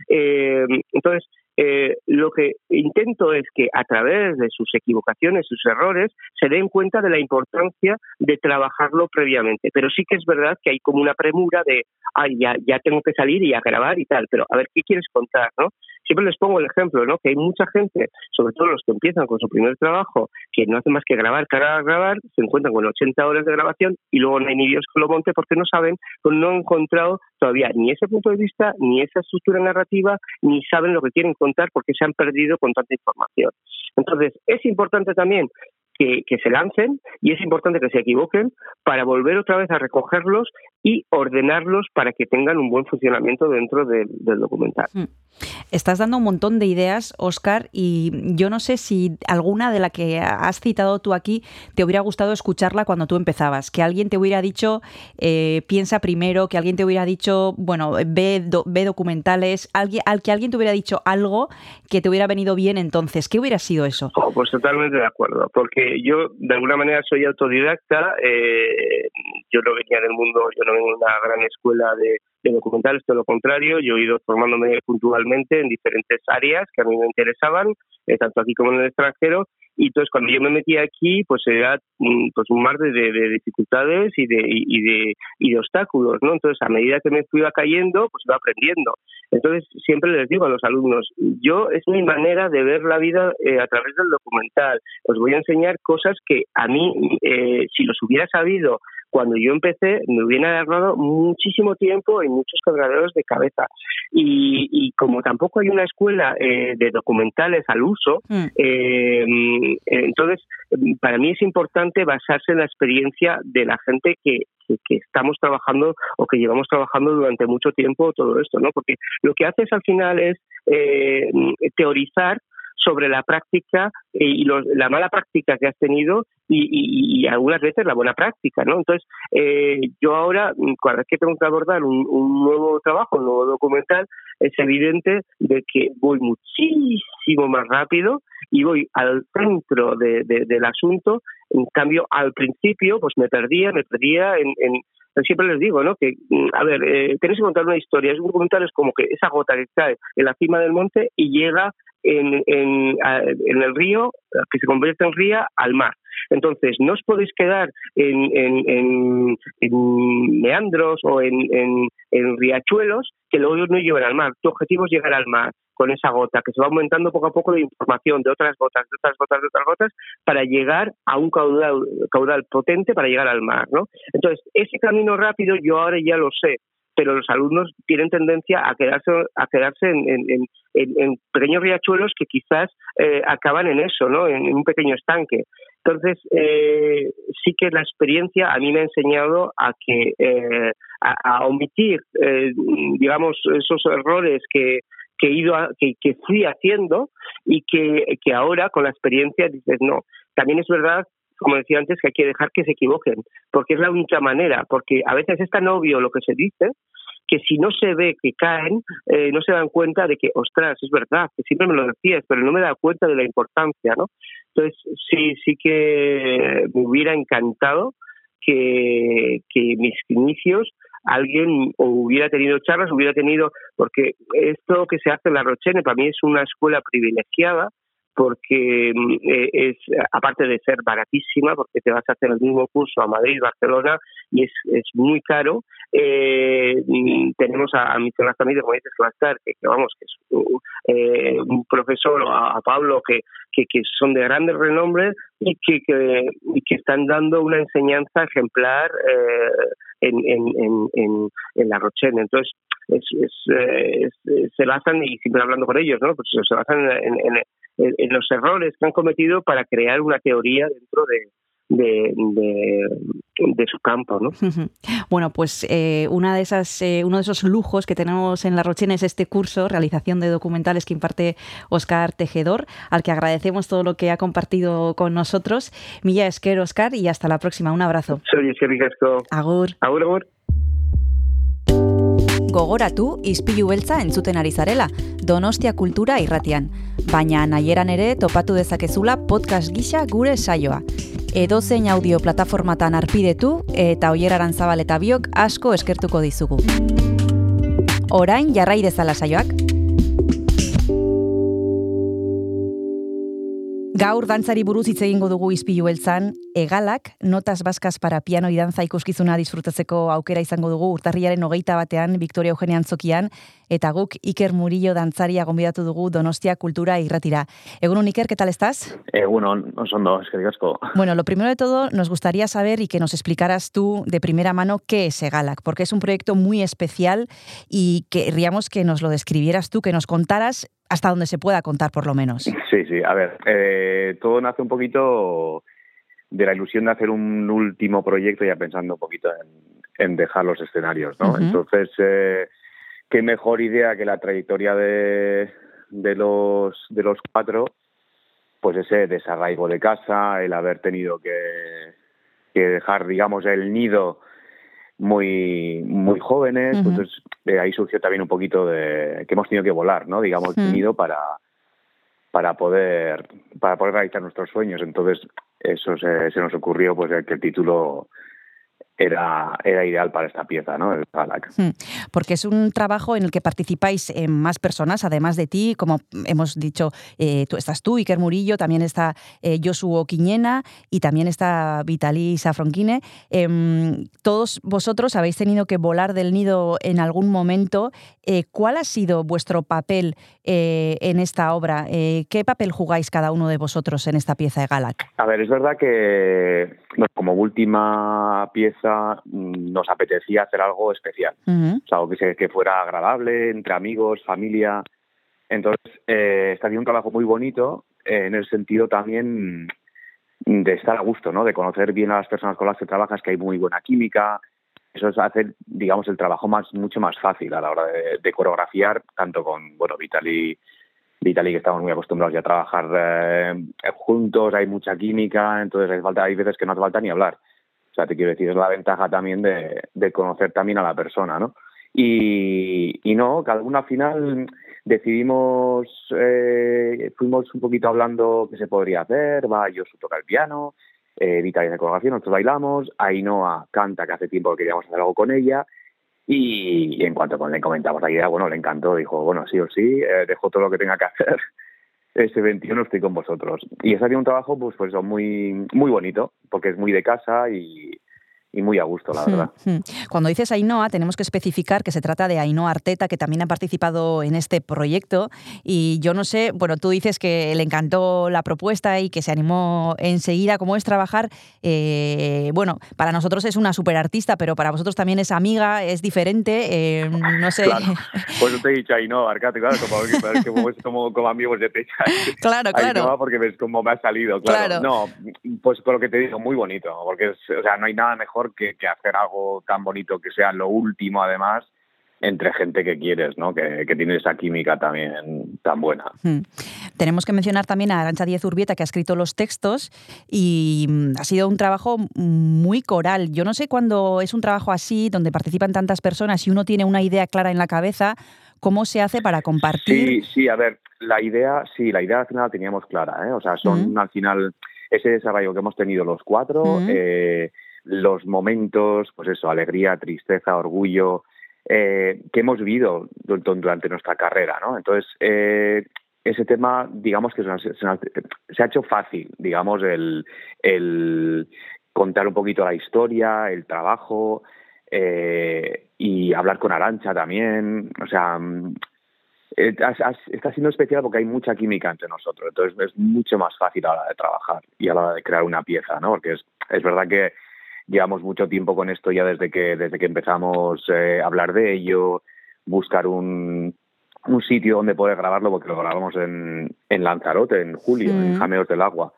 eh, entonces, eh, lo que intento es que a través de sus equivocaciones, sus errores, se den cuenta de la importancia de trabajarlo previamente. Pero sí que es verdad que hay como una premura de, ay, ya, ya tengo que salir y a grabar y tal, pero a ver, ¿qué quieres contar? ¿no? Siempre les pongo el ejemplo, ¿no? Que hay mucha gente, sobre todo los que empiezan con su primer trabajo, que no hacen más que grabar, grabar, grabar, se encuentran con 80 horas de grabación y luego no hay ni Dios que lo monte porque no saben, pues no han encontrado todavía ni ese punto de vista, ni esa estructura narrativa, ni saben lo que quieren contar porque se han perdido con tanta información. Entonces, es importante también que, que se lancen y es importante que se equivoquen para volver otra vez a recogerlos y ordenarlos para que tengan un buen funcionamiento dentro del, del documental. Mm. Estás dando un montón de ideas, Oscar, y yo no sé si alguna de la que has citado tú aquí te hubiera gustado escucharla cuando tú empezabas. Que alguien te hubiera dicho, eh, piensa primero, que alguien te hubiera dicho, bueno, ve, do- ve documentales, alguien, al que alguien te hubiera dicho algo que te hubiera venido bien entonces. ¿Qué hubiera sido eso? Oh, pues totalmente de acuerdo, porque yo de alguna manera soy autodidacta, eh, yo no venía del mundo, yo no vengo de una gran escuela de, de documentales, todo lo contrario, yo he ido formándome puntualmente en diferentes áreas que a mí me interesaban, eh, tanto aquí como en el extranjero, y entonces cuando yo me metí aquí, pues era mm, pues un mar de, de- de dificultades y de, y, de, y de obstáculos, ¿no? Entonces a medida que me iba cayendo, pues iba aprendiendo. Entonces siempre les digo a los alumnos, yo es mi manera de ver la vida eh, a través del documental. Os voy a enseñar cosas que a mí, eh, si los hubiera sabido cuando yo empecé, me hubiera ahorrado muchísimo tiempo y muchos quebraderos de cabeza. Y, y como tampoco hay una escuela eh, de documentales al uso, Mm. eh, entonces para mí es importante basarse en la experiencia de la gente que, que, que estamos trabajando o que llevamos trabajando durante mucho tiempo todo esto, ¿no? Porque lo que haces al final es eh, teorizar sobre la práctica eh, y los- la mala práctica que has tenido y, algunas veces la buena práctica, ¿no? Entonces, eh, yo ahora, mm, cada vez que tengo que abordar un, nuevo trabajo, un nuevo documental, es evidente de que voy muchísimo más rápido y voy al centro de- de- del asunto. En cambio, al principio, pues me perdía, me perdía en- siempre les digo, ¿no? Que, mm, a ver, eh, tenéis que contar una historia. Es un documental es como que esa gota que cae en la cima del monte y llega en, en, en el río, que se convierte en ría, al mar. Entonces, no os podéis quedar en, en- en- meandros o en, riachuelos que luego no llevan al mar. Tu objetivo es llegar al mar con esa gota, que se va aumentando poco a poco de información de otras gotas, de otras gotas, de otras gotas, para llegar a un caudal, caudal potente para llegar al mar, ¿no? Entonces, ese camino rápido yo ahora ya lo sé, pero los alumnos tienen tendencia a quedarse a quedarse en, en- pequeños riachuelos que quizás eh, acaban en eso, ¿no? En, un pequeño estanque. Entonces, eh, sí que la experiencia a mí me ha enseñado a que eh, a, a omitir, eh, digamos, esos errores que, que he ido a- que, que fui haciendo y que, que ahora con la experiencia dices no. También es verdad como decía antes, que hay que dejar que se equivoquen, porque es la única manera, porque a veces es tan obvio lo que se dice que si no se ve que caen, eh, no se dan cuenta de que, ostras, es verdad, que siempre me lo decías, pero no me da cuenta de la importancia, ¿no? Entonces, sí, sí que me hubiera encantado que, mis inicios alguien hubiera tenido charlas, hubiera tenido, porque esto que se hace en la Rochene para mí es una escuela privilegiada, porque mm, eh, es aparte de ser baratísima porque te vas a hacer el mismo curso a Madrid Barcelona y es, es muy caro eh, mm, tenemos a, a Miquel también como dices que que, vamos que es un, eh, un profesor a, a Pablo que, que, que son de grandes renombre y que, que, que están dando una enseñanza ejemplar eh, en, en, en, en, la Rochelle. Entonces es, es, eh, es, se basan y siempre hablando con ellos no pues se basan en, en, los errores que han cometido para crear una teoría dentro de, de, de, de, su campo, ¿no? Bueno, pues eh, una de esas, eh, uno de esos lujos que tenemos en La Rochena es este curso, realización de documentales que imparte Oscar Tejedor, al que agradecemos todo lo que ha compartido con nosotros. Milla Esquer, Oscar, y hasta la próxima. Un abrazo. Soy Esquer Agur. Agur, agur. Gogoratu izpilu beltza entzuten ari zarela, Donostia Kultura irratian. Baina nahieran ere topatu dezakezula podcast gisa gure saioa. Edozein audio plataformatan arpidetu eta oieraran zabal eta biok asko eskertuko dizugu. Orain jarrai dezala saioak. Gaur dantzari buruz hitz egingo dugu izpilu beltzan, egalak, notas baskas para piano y danza ikuskizuna disfrutatzeko aukera izango dugu urtarriaren hogeita batean Victoria Eugenia Antzokian, eta guk Iker Murillo dantzaria gonbidatu dugu Donostia Kultura irratira. Egunon Iker, ¿qué tal estás? Egunon, osondo, eskerrik asko. Bueno, lo primero de todo, nos gustaría saber y que nos explicaras tú de primera mano qué es Egalak, porque es un proyecto muy especial y querríamos que nos lo describieras tú, que nos contaras hasta donde se pueda contar por lo menos. Sí, sí, a ver, eh, todo nace un poquito de la ilusión de hacer un último proyecto ya pensando un poquito en, en dejar los escenarios, ¿no? Entonces, eh, qué mejor idea que la trayectoria de, de los de los cuatro, pues ese desarraigo de casa, el haber tenido que, que dejar, digamos, el nido muy muy jóvenes, Ujú. pues es- de ahí surgió también un poquito de que hemos tenido que volar, ¿no? Digamos, el Mm. nido para para poder para poder realizar nuestros sueños. Entonces, eso se, se nos ocurrió pues que el título era era ideal para esta pieza, ¿no? El Galak. Hmm, Porque es un trabajo en el que participáis eh, más personas, además de ti, como hemos dicho, eh, tú, estás tú, Iker Murillo, también está eh, Josuo Quiñena y también está Vitali Safronquine. Em, todos vosotros habéis tenido que volar del nido en algún momento. Eh, ¿Cuál ha sido vuestro papel eh, en esta obra? ¿Qué papel jugáis cada uno de vosotros en esta pieza de Galak? A ver, es verdad que bueno, como última pieza mm, nos apetecía hacer algo especial. Ujú. O sea, algo que, se- que fuera agradable, entre amigos, familia. Entonces, eh, está haciendo un trabajo muy bonito eh, en el sentido también de estar a gusto, ¿no? De conocer bien a las personas con las que trabajas, que hay muy buena química. Eso es hacer, digamos, el trabajo más mucho más fácil a la hora de, de coreografiar, tanto con, bueno, Vitali, Vitali que estamos muy acostumbrados ya a trabajar eh, juntos, hay mucha química, entonces hay, falta, hay veces que no hace falta ni hablar. O sea, te quiero decir, es la ventaja también de, conocer también a la persona, ¿no? Y, no, cada uno al final decidimos, eh, fuimos un poquito hablando qué se podría hacer, va, yo toca el piano, eh, Vita coreografía, nosotros bailamos, Ainhoa canta, que hace tiempo que queríamos hacer algo con ella, y, y en cuanto le comentamos la idea, bueno, le encantó, dijo, bueno, sí o sí, eh, dejo todo lo que tenga que hacer, ese 21 estoy con vosotros. Y es ha sido un trabajo, pues, pues muy, muy bonito, porque es muy de casa y, y muy a gusto, la verdad. Hmm, hmm. Cuando dices Ainhoa, tenemos que especificar que se trata de Ainhoa Arteta, que también ha participado en este proyecto. Y yo no sé, bueno, tú dices que le encantó la propuesta y que se animó enseguida. ¿Cómo es trabajar? Eh, bueno, para nosotros es una superartista, pero para vosotros también es amiga, es diferente. eh, no sé. Claro. Pues te he dicho Ainhoa, Arcate, claro, como, que- como, es como, como amigos de Techa. Claro, claro. Ainhoa porque ves cómo me ha salido, claro. Claro. No, pues con lo que te digo, muy bonito, porque es, o sea, no hay nada mejor que, que hacer algo tan bonito que sea lo último, además, entre gente que quieres, ¿no? Que, que tiene esa química también tan buena. Hmm. Tenemos que mencionar también a Arancha Díez Urbieta, que ha escrito los textos y mm, ha sido un trabajo muy coral. Yo no sé cuando es un trabajo así, donde participan tantas personas y uno tiene una idea clara en la cabeza, cómo se hace para compartir. Sí, sí, a ver, la idea, sí, la idea al final la teníamos clara, ¿eh? O sea, son al final ese desarrollo que hemos tenido los cuatro, eh, los momentos, pues eso, alegría, tristeza, orgullo, eh, que hemos vivido du- du- durante nuestra carrera, ¿no? Entonces, eh, ese tema, digamos que se, ha hecho fácil, digamos, el, contar un poquito la historia, el trabajo, eh, y hablar con Arancha también, o sea, está siendo especial porque hay mucha química entre nosotros, entonces es mucho más fácil a la hora de trabajar y a la hora de crear una pieza, ¿no? Porque es, es verdad que llevamos mucho tiempo con esto ya desde que desde que empezamos eh, a hablar de ello, buscar un, un sitio donde poder grabarlo, porque lo grabamos en, en Lanzarote en julio, en Jameos del Agua.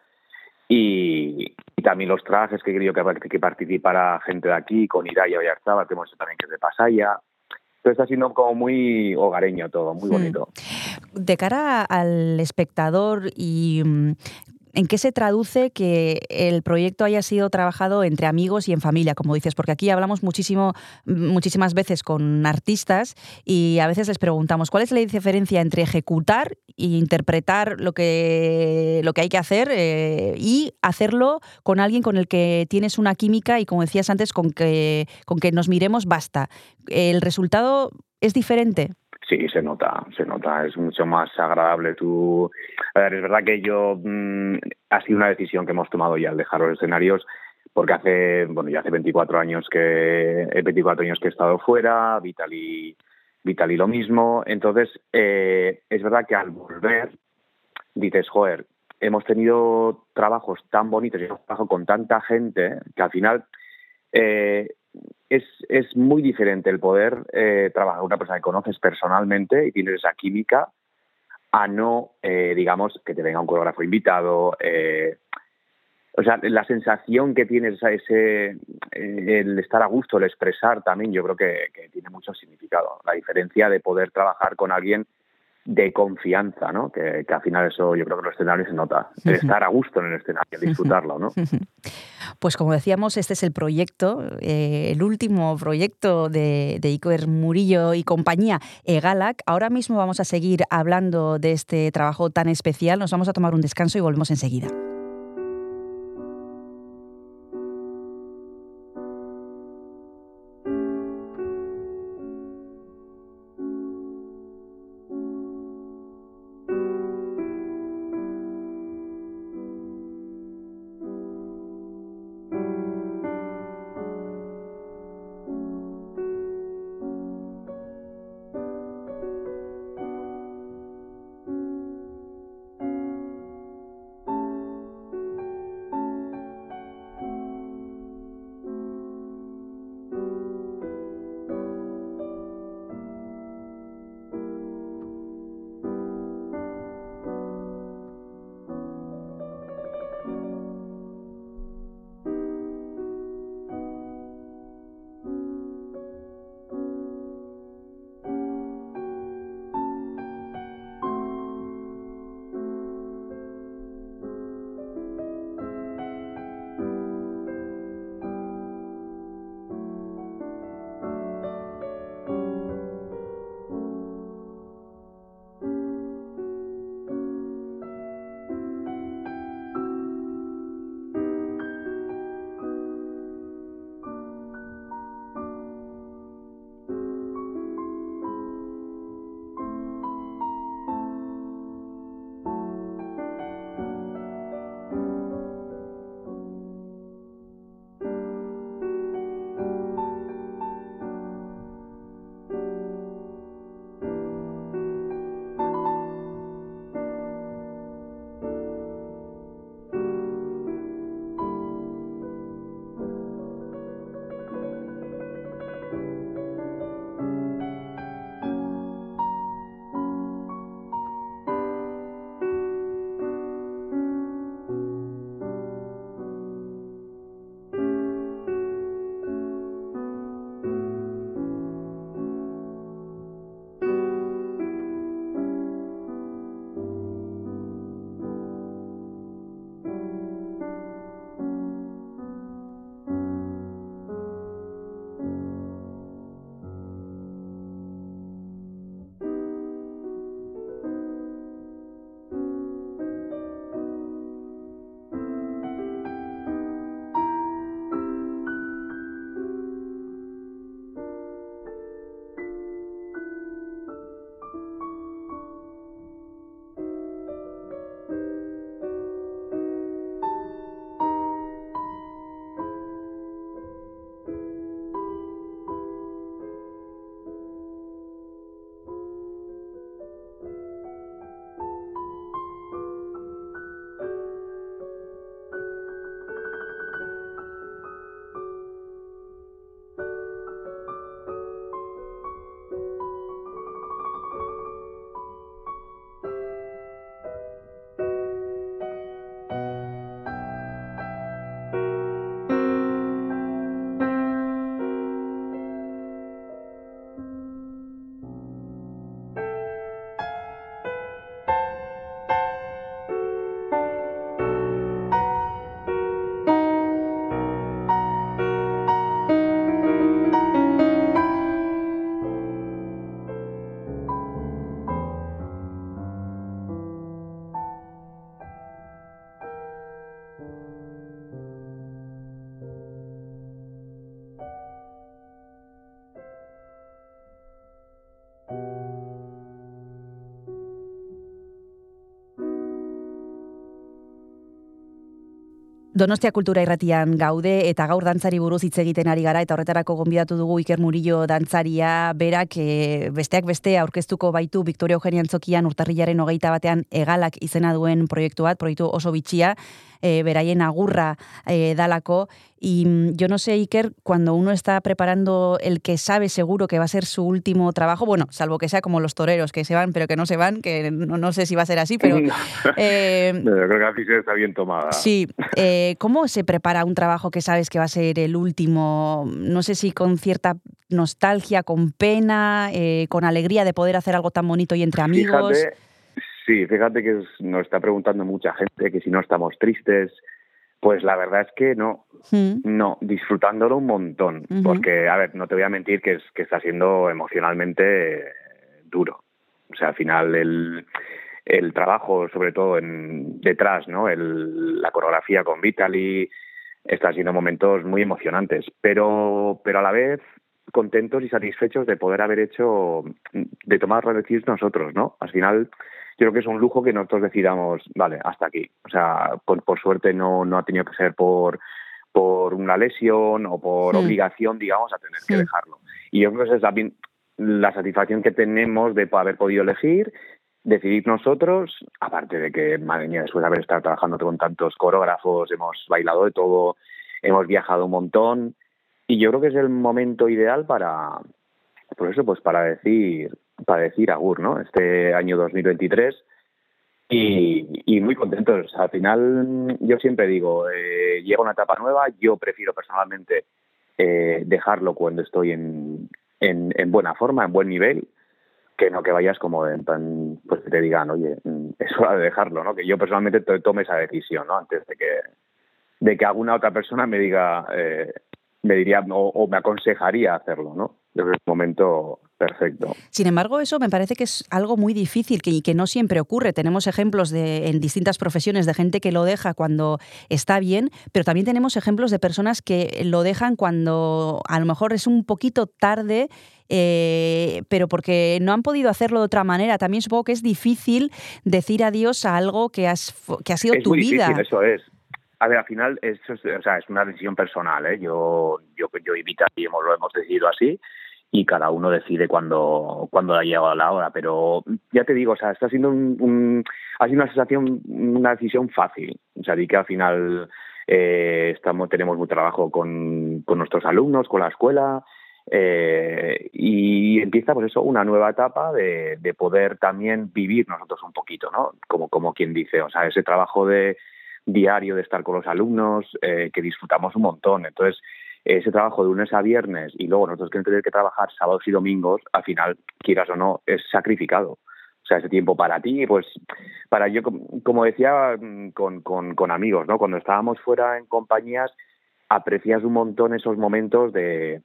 Y, y también los trajes que he querido que, que participara gente de aquí, con Iraya Oyarzabal, que hemos hecho también que es de Pasaya. Entonces está siendo como muy hogareño todo, muy bonito. De cara al espectador y mm, en qué se traduce que el proyecto haya sido trabajado entre amigos y en familia, como dices, porque aquí hablamos muchísimo, muchísimas veces con artistas y a veces les preguntamos cuál es la diferencia entre ejecutar e interpretar lo que, lo que hay que hacer eh, y hacerlo con alguien con el que tienes una química y, como decías antes, con que, con que nos miremos basta. ¿El resultado es diferente? Sí, se nota, se nota, es mucho más agradable. Tú, a ver, es verdad que yo mm, ha sido una decisión que hemos tomado ya al dejar los escenarios, porque hace, bueno, ya hace 24 años que, eh, 24 años que he estado fuera, Vitali, Vitali lo mismo. Entonces, eh, es verdad que al volver dices, joder, hemos tenido trabajos tan bonitos y hemos trabajado con tanta gente que al final eh, es, es muy diferente el poder eh, trabajar con una persona que conoces personalmente y tienes esa química a no, eh, digamos, que te venga un coreógrafo invitado. eh, o sea, la sensación que tienes, ese, eh, el estar a gusto, el expresar también, yo creo que, que tiene mucho significado. La diferencia de poder trabajar con alguien de confianza, ¿no? Que, que al final eso yo creo que en los escenarios se nota. Ujú. estar a gusto en el escenario, disfrutarlo, ¿no? Pues como decíamos, este es el proyecto, eh, el último proyecto de, de Iker Murillo y compañía, Egalac. Ahora mismo vamos a seguir hablando de este trabajo tan especial. Nos vamos a tomar un descanso y volvemos enseguida. Donostia Kultura Irratian gaude eta gaur dantzari buruz hitz egiten ari gara eta horretarako gonbidatu dugu Iker Murillo dantzaria berak e, besteak beste aurkeztuko baitu Victoria Eugenia Antzokian urtarrilaren hogeita batean egalak izena duen proiektu bat, proiektu oso bitxia, e, beraien agurra e, dalako. Y mm, yo no sé, Iker, cuando uno está preparando el que sabe seguro que va a ser su último trabajo, bueno, salvo que sea como los toreros que se van pero que no se van, que no, no sé si va a ser así, pero... eh, Yo creo que así se está bien tomada. Sí, eh, Eh, ¿Cómo se prepara un trabajo que sabes que va a ser el último? No sé si con cierta nostalgia, con pena, eh, con alegría de poder hacer algo tan bonito y entre amigos. Fíjate, sí, fíjate que nos está preguntando mucha gente que si no estamos tristes. Pues la verdad es que no, Mm, no, disfrutándolo un montón. Porque, a ver, no te voy a mentir que, es, que está siendo emocionalmente duro. O sea, al final el, el trabajo, sobre todo en, detrás, ¿no? El, la coreografía con Vitaly, está siendo momentos muy emocionantes, pero, pero a la vez contentos y satisfechos de poder haber hecho, de tomar las decisiones nosotros, ¿no? Al final, yo creo que es un lujo que nosotros decidamos, vale, hasta aquí. O sea, por, por suerte no, no ha tenido que ser por, por una lesión o por obligación, digamos, a tener que dejarlo. Y yo creo que esa es también la satisfacción que tenemos de haber podido elegir, decidir nosotros, aparte de que, madre mía, después de haber estado trabajando con tantos coreógrafos, hemos bailado de todo, hemos viajado un montón, y yo creo que es el momento ideal para, por eso, pues para decir, para decir agur, ¿no? Este año 2023 y, y muy contentos. Al final, yo siempre digo, eh, llega una etapa nueva, yo prefiero personalmente eh, dejarlo cuando estoy en, en, en buena forma, en buen nivel, que no que vayas como en plan, pues que te digan, oye, es hora de dejarlo, ¿no? Que yo personalmente to- tome esa decisión, ¿no? Antes de que, de que alguna otra persona me diga, eh, me diría o, o me aconsejaría hacerlo, ¿no? Yo creo que es un momento perfecto. Sin embargo, eso me parece que es algo muy difícil que, y que no siempre ocurre. Tenemos ejemplos de, en distintas profesiones de gente que lo deja cuando está bien, pero también tenemos ejemplos de personas que lo dejan cuando a lo mejor es un poquito tarde, eh, pero porque no han podido hacerlo de otra manera. También supongo que es difícil decir adiós a algo que, has, que ha sido es tu muy vida. difícil, eso es. A ver, al final eso es, o sea, es una decisión personal, ¿eh? Yo, yo, yo y Vita y hemos, lo hemos decidido así y cada uno decide cuando, cuando ha llegado la hora. Pero ya te digo, o sea, está siendo un, un- ha sido una sensación, una decisión fácil. O sea, di que al final eh, estamos, tenemos mucho trabajo con, con nuestros alumnos, con la escuela. eh, y empieza pues eso una nueva etapa de, de poder también vivir nosotros un poquito no como como quien dice o sea ese trabajo de diario de estar con los alumnos eh, que disfrutamos un montón entonces ese trabajo de lunes a viernes y luego nosotros que tener que trabajar sábados y domingos, al final, quieras o no, es sacrificado. O sea, ese tiempo para ti, pues, para yo, com- como decía mm, con, con, amigos, ¿no? Cuando estábamos fuera en compañías, aprecias un montón esos momentos de,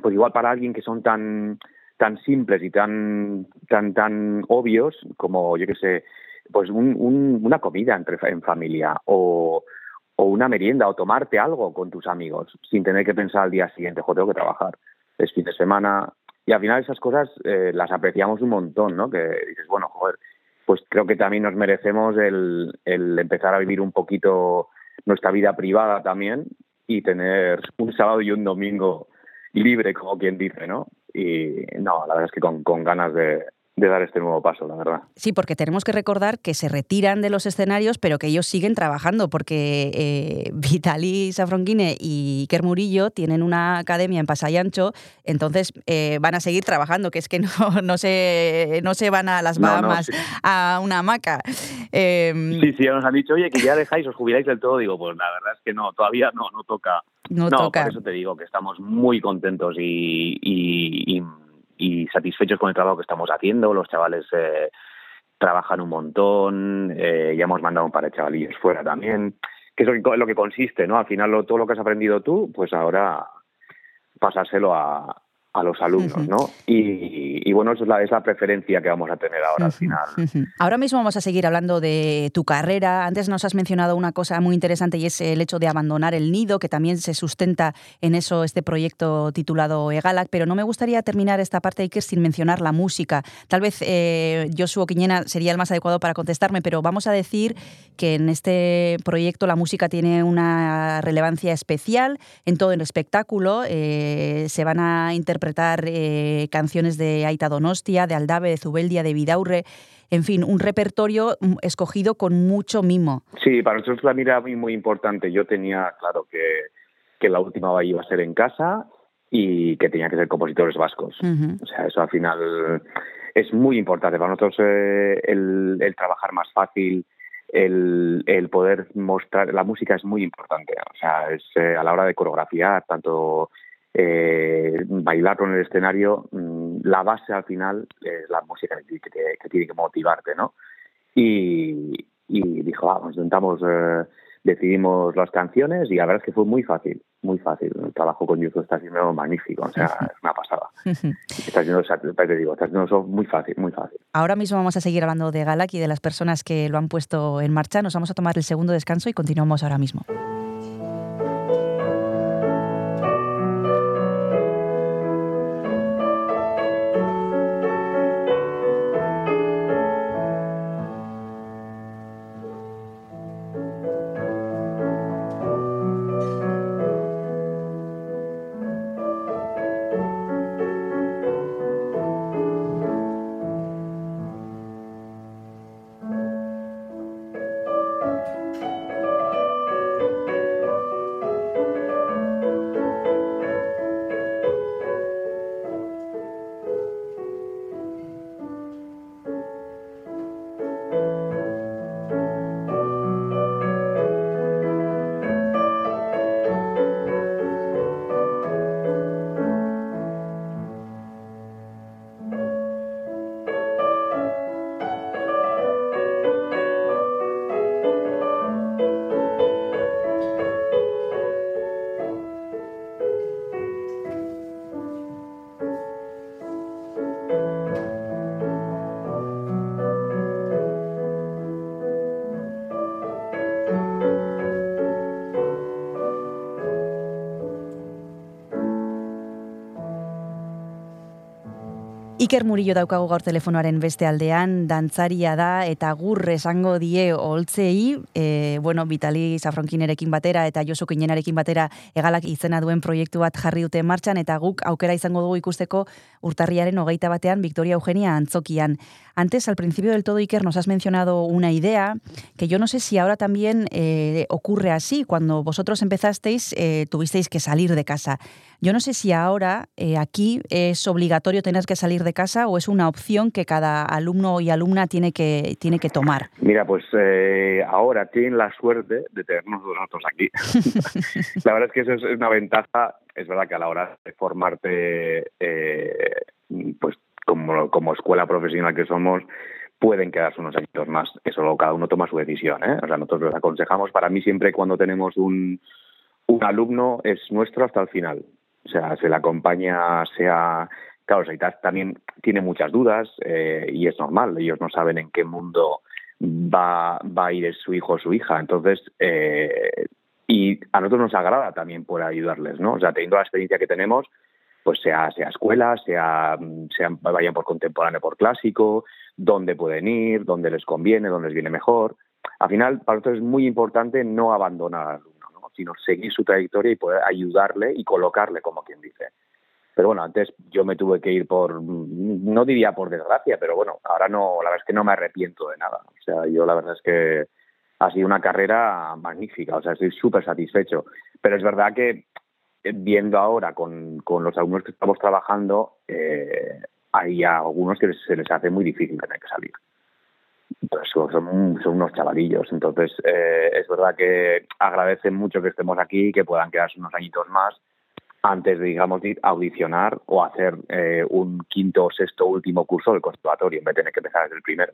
pues igual para alguien que son tan, tan simples y tan, tan, tan obvios como, yo qué sé, pues un- una comida entre, en familia o, o una merienda o tomarte algo con tus amigos sin tener que pensar al día siguiente, jo, tengo que trabajar, es fin de semana. Y al final esas cosas eh, las apreciamos un montón, ¿no? Que dices, bueno, joder, pues creo que también nos merecemos el, empezar a vivir un poquito nuestra vida privada también y tener un sábado y un domingo libre, como quien dice, ¿no? Y no, la verdad es que con ganas de, de dar este nuevo paso, la verdad. Sí, porque tenemos que recordar que se retiran de los escenarios, pero que ellos siguen trabajando, porque eh, Vitali Safronquine y Iker Murillo tienen una academia en Pasayancho, entonces eh, van a seguir trabajando, que es que no, no, se, no se van a las No, no, Bahamas sí. a una hamaca. Eh, Sí, sí, ya nos han dicho, oye, que ya dejáis, os jubiláis del todo. Digo, pues la verdad es que no, todavía no, no toca. no, no, toca. por eso te digo que estamos muy contentos y, y, y- y satisfechos con el trabajo que estamos haciendo. Los chavales eh, trabajan un montón, eh, ya hemos mandado un par de chavalillos fuera también, que es lo que, lo que consiste, ¿no? Al final lo- todo lo que has aprendido tú, pues ahora pasárselo a, a los alumnos, ¿no? Y, y bueno, eso es la, es la preferencia que vamos a tener ahora al final. Ujú. Ahora mismo vamos a seguir hablando de tu carrera. Antes nos has mencionado una cosa muy interesante y es el hecho de abandonar el nido, que también se sustenta en eso este proyecto titulado Egalac, pero no me gustaría terminar esta parte, Iker, sin mencionar la música. Tal vez eh, Josuo Quiñena sería el más adecuado para contestarme, pero vamos a decir que en este proyecto la música tiene una relevancia especial en todo el espectáculo. Eh, se van a interpretar eh, canciones de Aita Donostia, de Aldave, de Zubeldia, de Vidaurre, en fin, un repertorio mm, escogido con mucho mimo. Sí, para nosotros la mira muy, muy importante. Yo tenía claro que, que la última iba a ser en casa y que tenía que ser compositores vascos. Ujú. O sea, eso al final es muy importante. Para nosotros eh, el, el trabajar más fácil, el, el poder mostrar, la música es muy importante, o sea, es eh, a la hora de coreografiar, tanto eh, bailar con el escenario, mm, la base al final es la música que, te- que tiene que motivarte, ¿no? Y, y dijo, vamos, intentamos, eh, decidimos las canciones y la verdad es que fue muy fácil, muy fácil. El trabajo con YouTube está siendo magnífico, o sea, es una pasada. Está siendo, te digo, está siendo muy fácil, muy fácil. Ahora mismo vamos a seguir hablando de Galak y de las personas que lo han puesto en marcha. Nos vamos a tomar el segundo descanso y continuamos ahora mismo. Iker Murillo daukagu gaur telefonoaren beste aldean, dantzaria da eta gur esango die holtzei, e, bueno, Vitali Zafronkinerekin batera eta Josu Kinenarekin batera egalak izena duen proiektu bat jarri dute martxan eta guk aukera izango dugu ikusteko urtarriaren hogeita batean Victoria Eugenia Antzokian. Antes, al principio del todo, Iker, nos has mencionado una idea que yo no sé si ahora también eh, ocurre así. Cuando vosotros empezasteis, eh, tuvisteis que salir de casa. Yo no sé si ahora eh, aquí es obligatorio tener que salir de casa o es una opción que cada alumno y alumna tiene que, tiene que tomar. Mira, pues eh, ahora tienen la suerte de tenernos nosotros aquí. la verdad es que eso es una ventaja. Es verdad que a la hora de formarte, eh, pues como, como escuela profesional que somos, pueden quedarse unos añitos más. Eso lo- cada uno toma su decisión. ¿eh? O sea, nosotros les aconsejamos, para mí siempre cuando tenemos un, un alumno es nuestro hasta el final. O sea, se le acompaña, sea... Claro, Saitas también tiene muchas dudas eh, y es normal. Ellos no saben en qué mundo va, va a ir su hijo o su hija. Entonces, eh, y a nosotros nos agrada también poder ayudarles, ¿no? O sea, teniendo la experiencia que tenemos, pues sea, sea escuela, sea, sean, vayan por contemporáneo, por clásico, dónde pueden ir, dónde les conviene, dónde les viene mejor. Al final, para nosotros es muy importante no abandonar al alumno, ¿no? sino seguir su trayectoria y poder ayudarle y colocarle, como quien dice. Pero bueno, antes yo me tuve que ir por, no diría por desgracia, pero bueno, ahora no, la verdad es que no me arrepiento de nada. O sea, yo la verdad es que ha sido una carrera magnífica, o sea, estoy súper satisfecho. Pero es verdad que eh, viendo ahora con, con los alumnos que estamos trabajando, eh, hay algunos que se les hace muy difícil tener que salir. Entonces, son, son unos chavalillos. Entonces, eh, es verdad que agradecen mucho que estemos aquí, que puedan quedarse unos añitos más antes de, digamos, de audicionar o hacer eh, un quinto o sexto último curso del conservatorio en vez de tener que empezar desde el primero.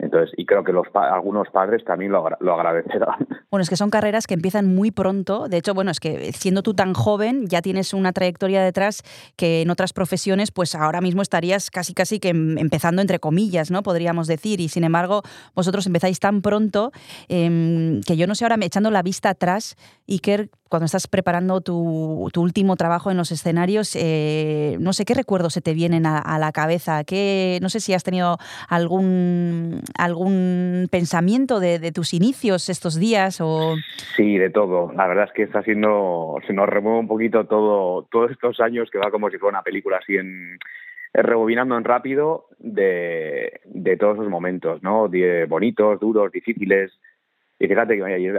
Entonces, y creo que los pa- algunos padres también lo, agra- lo agradecerán. Bueno, es que son carreras que empiezan muy pronto. De hecho, bueno, es que siendo tú tan joven, ya tienes una trayectoria detrás que en otras profesiones, pues ahora mismo estarías casi casi que em- empezando entre comillas, ¿no? Podríamos decir. Y sin embargo, vosotros empezáis tan pronto em, que yo no sé ahora, echando la vista atrás, Iker, cuando estás preparando tu, último trabajo en los escenarios, eh, no sé qué recuerdos se te vienen a, a la cabeza. ¿Qué, no sé si has tenido algún, algún pensamiento de, tus inicios estos días o... Sí, de todo. La verdad es que está siendo, se nos remueve un poquito todo, todos estos años que va como si fuera una película así en eh, rebobinando en rápido de, de todos esos momentos, ¿no? Bonitos, duros, difíciles. Y fíjate que ayer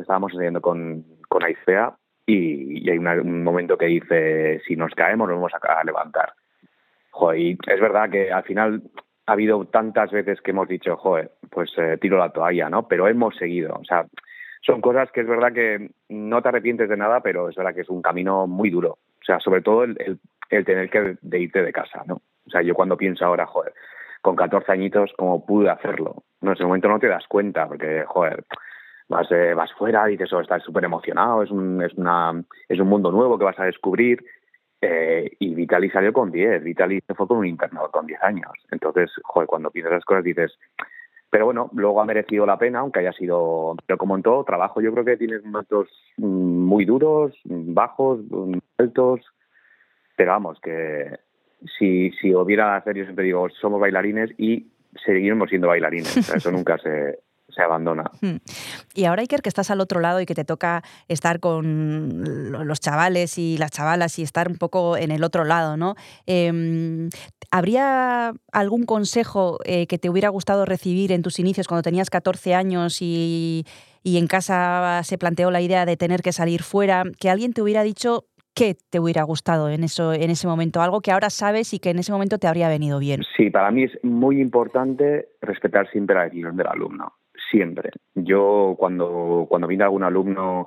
estábamos enseñando con, con Aicea y, hay un momento que dice, si nos caemos nos vamos a, a levantar. Joder, y es verdad que al final ha habido tantas veces que hemos dicho, joder, pues eh, tiro la toalla, ¿no? Pero hemos seguido, o sea, son cosas que es verdad que no te arrepientes de nada, pero es verdad que es un camino muy duro. O sea, sobre todo el, el, el tener que de irte de casa, ¿no? O sea, yo cuando pienso ahora, joder, con 14 añitos, ¿cómo pude hacerlo? No, en ese momento no te das cuenta, porque, joder, vas, eh, vas fuera, dices, oh, estás súper emocionado, es un, es, una, es un mundo nuevo que vas a descubrir. Eh, y Vitali salió con 10, Vitali se fue con un internado con 10 años. Entonces, joder, cuando piensas esas cosas dices, pero bueno, luego ha merecido la pena, aunque haya sido, pero como en todo trabajo, yo creo que tienes momentos mm, muy duros, bajos, mm, altos, pero vamos, que si, si hubiera hacer, yo siempre digo, somos bailarines y seguiremos siendo bailarines, o sea, eso nunca se, se abandona. Hmm. Y ahora, Iker, que estás al otro lado y que te toca estar con lo- los chavales y las chavalas y estar un poco en el otro lado, ¿no? Eh, ¿Habría algún consejo eh, que te hubiera gustado recibir en tus inicios cuando tenías 14 años y, y en casa se planteó la idea de tener que salir fuera? Que alguien te hubiera dicho qué te hubiera gustado en, eso, en ese momento, algo que ahora sabes y que en ese momento te habría venido bien. Sí, para mí es muy importante respetar siempre la decisión del alumno, siempre. Yo cuando, cuando viene algún alumno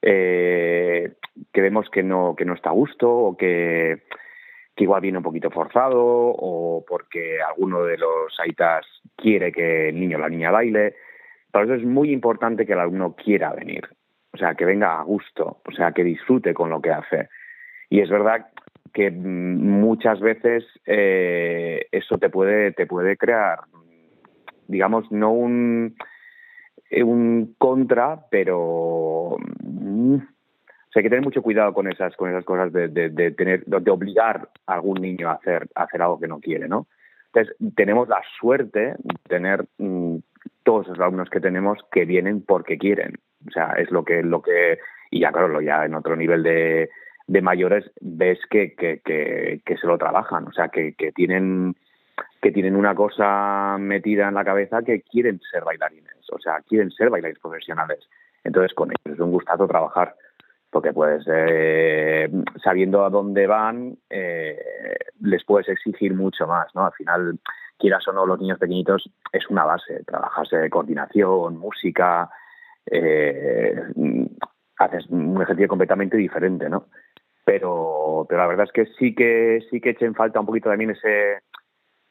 eh, que vemos que no, que no está a gusto o que, que igual viene un poquito forzado o porque alguno de los aitas quiere que el niño o la niña baile, para eso es muy importante que el alumno quiera venir, o sea, que venga a gusto, o sea, que disfrute con lo que hace. Y es verdad que mm, muchas veces eh, eso te puede, te puede crear, digamos, no un, eh, un contra, pero mm, o sea, hay que tener mucho cuidado con esas, con esas cosas de, de, de tener, de obligar a algún niño a hacer, a hacer algo que no quiere, ¿no? Entonces, tenemos la suerte de tener mm, todos los alumnos que tenemos que vienen porque quieren. O sea, es lo que, lo que, y ya claro, ya en otro nivel de, de mayores ves que, que, que, se lo trabajan, o sea, que, que tienen que tienen una cosa metida en la cabeza que quieren ser bailarines, o sea, quieren ser bailarines profesionales. Entonces, con ellos es un gustazo trabajar, porque puedes, eh, sabiendo a dónde van, eh, les puedes exigir mucho más, ¿no? Al final, quieras o no, los niños pequeñitos es una base, trabajas de coordinación, música, eh, haces un ejercicio completamente diferente, ¿no? Pero, pero la verdad es que sí que sí que eché en falta un poquito también ese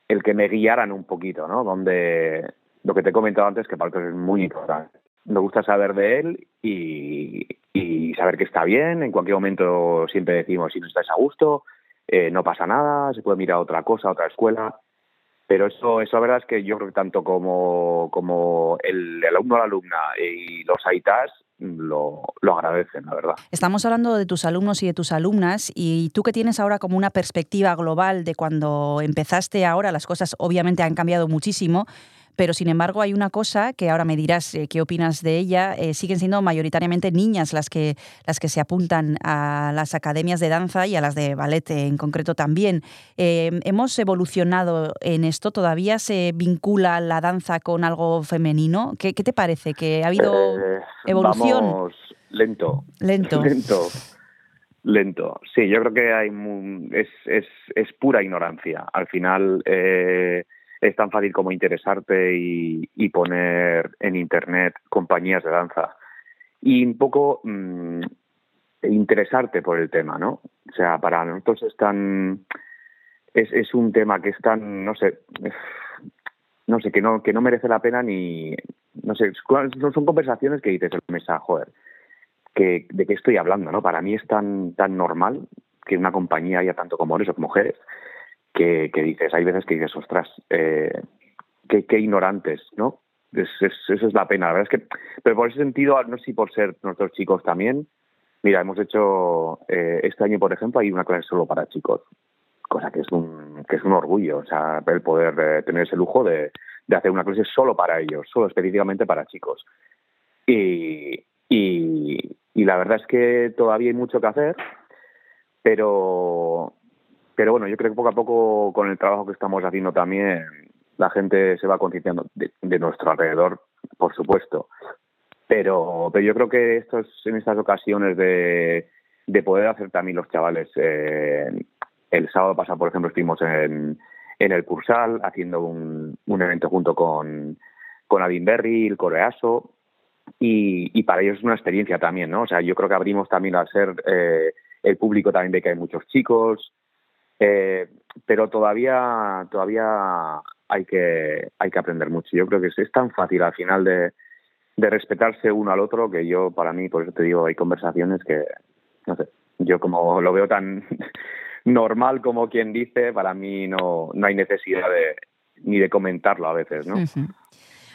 el que me guiaran un poquito, ¿no? Donde lo que te he comentado antes que para es muy importante. Me gusta saber de él y, y saber que está bien. En cualquier momento siempre decimos si no estás a gusto, eh, no pasa nada, se puede mirar otra cosa, otra escuela. Pero eso, eso la verdad es que yo creo que tanto como, como el, el alumno la alumna y los AITAS lo, lo agradecen, la verdad. Estamos hablando de tus alumnos y de tus alumnas y tú que tienes ahora como una perspectiva global de cuando empezaste ahora, las cosas obviamente han cambiado muchísimo, pero sin embargo hay una cosa que ahora me dirás eh, qué opinas de ella, eh, siguen siendo mayoritariamente niñas las que, las que se apuntan a las academias de danza y a las de ballet en concreto también. Eh, ¿Hemos evolucionado en esto? ¿Todavía se vincula la danza con algo femenino? ¿Qué, qué te parece? ¿Que ha habido Eh, evolución? Vamos lento. Lento. Lento. Lento. Sí, yo creo que hay es, es, es pura ignorancia. Al final eh, es tan fácil como interesarte y, poner en internet compañías de danza y un poco mm, interesarte por el tema, ¿no? O sea, para nosotros es tan es, un tema que es tan, no sé, no sé, que no, que no merece la pena ni, no sé, son, conversaciones que dices en la mesa, joder, que, de qué estoy hablando, ¿no? Para mí es tan, tan normal que una compañía haya tanto como hombres o mujeres, que, dices, hay veces que dices, ostras, eh, qué, ignorantes, ¿no? Es, es, es la pena, la verdad es que, pero por ese sentido, no sé si por ser nuestros chicos también, mira, hemos hecho, eh, este año, por ejemplo, hay una clase solo para chicos, cosa que es un, que es un orgullo, o sea, el poder eh, tener ese lujo de, de hacer una clase solo para ellos, solo específicamente para chicos. Y, y la verdad es que todavía hay mucho que hacer, pero, pero bueno, yo creo que poco a poco con el trabajo que estamos haciendo también la gente se va concienciando de, de nuestro alrededor, por supuesto. Pero, pero yo creo que estos, en estas ocasiones de, de poder hacer también los chavales, eh, el sábado pasado, por ejemplo, estuvimos en, el Cursal haciendo un, un evento junto con, con Adinberry, el Coreaso, y, para ellos es una experiencia también, ¿no? O sea, yo creo que abrimos también al ser eh, el público también ve que hay muchos chicos, eh, pero todavía todavía hay que hay que aprender mucho. Yo creo que es, tan fácil al final de, de respetarse uno al otro que yo para mí, por eso te digo, hay conversaciones que no sé, yo como lo veo tan normal como quien dice, para mí no no hay necesidad de ni de comentarlo a veces, ¿no? Ujú.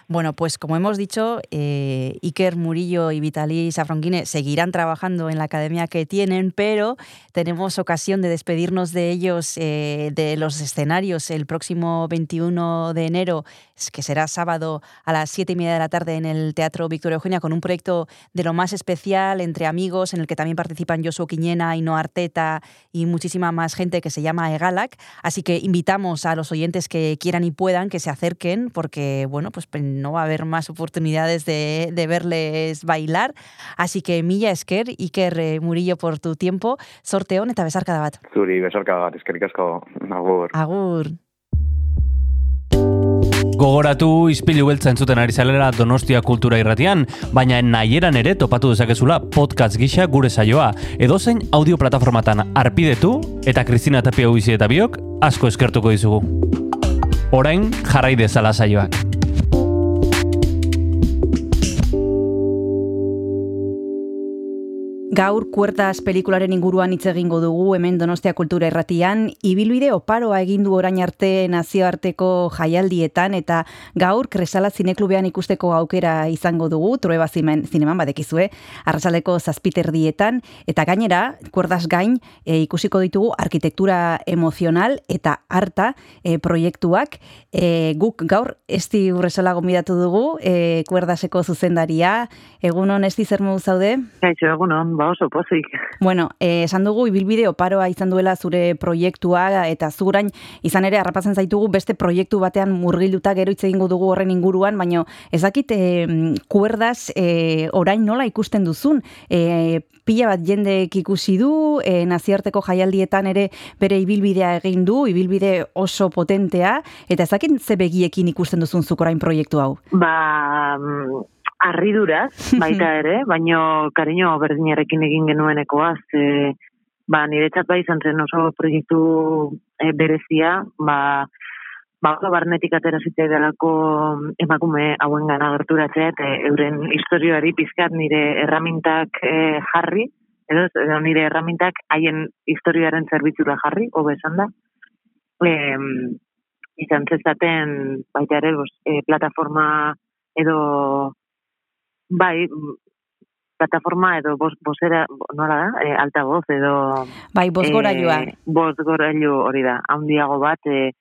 Bueno, pues como hemos dicho, eh, Iker Murillo y Vitaly Safronquine seguirán trabajando en la academia que tienen, pero tenemos ocasión de despedirnos de ellos eh, de los escenarios el próximo 21 de enero, que será sábado a las 7 y media de la tarde en el Teatro Victoria Eugenia, con un proyecto de lo más especial entre amigos, en el que también participan Josué Quiñena, Ino Arteta y muchísima más gente que se llama Egalac. Así que invitamos a los oyentes que quieran y puedan que se acerquen, porque bueno, pues no va a haber más oportunidades de, de verles bailar. Así que mila esker, Iker eh, Murillo por tu tiempo, sorteon eta besarkada bat. Zuri, besarka bat, eskerrik asko, agur. Agur. Gogoratu izpilu beltza entzuten ari zalera Donostia Kultura Irratian, baina nahieran ere topatu dezakezula podcast gisa gure saioa, edozein audio plataformatan arpidetu eta Kristina Tapia Uizi eta biok asko eskertuko dizugu. Orain jarrai dezala saioak. Gaur kuertas pelikularen inguruan hitz egingo dugu hemen Donostia Kultura Erratian, ibilbide oparoa egin du orain arte nazioarteko jaialdietan eta gaur Kresala Zineklubean ikusteko aukera izango dugu, Trueba zimen, zineman badekizue, arrasaleko zazpiterdietan. Eta gainera, kuerdas gain e, ikusiko ditugu arkitektura emozional eta harta e, proiektuak. E, guk gaur esti urresola gombidatu dugu, e, kuerdaseko zuzendaria, egunon esti zer zaude? Kaixo, egunon, ba oso pozik. Bueno, eh, esan dugu ibilbide oparoa izan duela zure proiektua eta zurain izan ere harrapatzen zaitugu beste proiektu batean murgilduta gero hitz egingo dugu horren inguruan, baino ezakit eh, kuerdas eh, orain nola ikusten duzun. Eh, pila bat jendek ikusi du, eh, naziarteko jaialdietan ere bere ibilbidea egin du, ibilbide oso potentea, eta ezakit ze begiekin ikusten duzun zuk orain proiektu hau. Ba, harriduraz, baita ere, baino kariño berdinarekin egin genuenekoa, ze, ba, niretzat bai izan zen oso proiektu e, berezia, ba, ba, oso barnetik atera zitzaidalako emakume hauen gana gerturatzea, eta euren historioari pizkat nire erramintak e, jarri, edo, edo nire erramintak haien historioaren zerbitzura jarri, hobe esan da. E, izan zezaten, baita ere, e, plataforma edo bai, plataforma edo bos, bosera, nola da, e, altavoz edo... Bai, bosgorailua. E, bosgorailu hori da, handiago bat, e,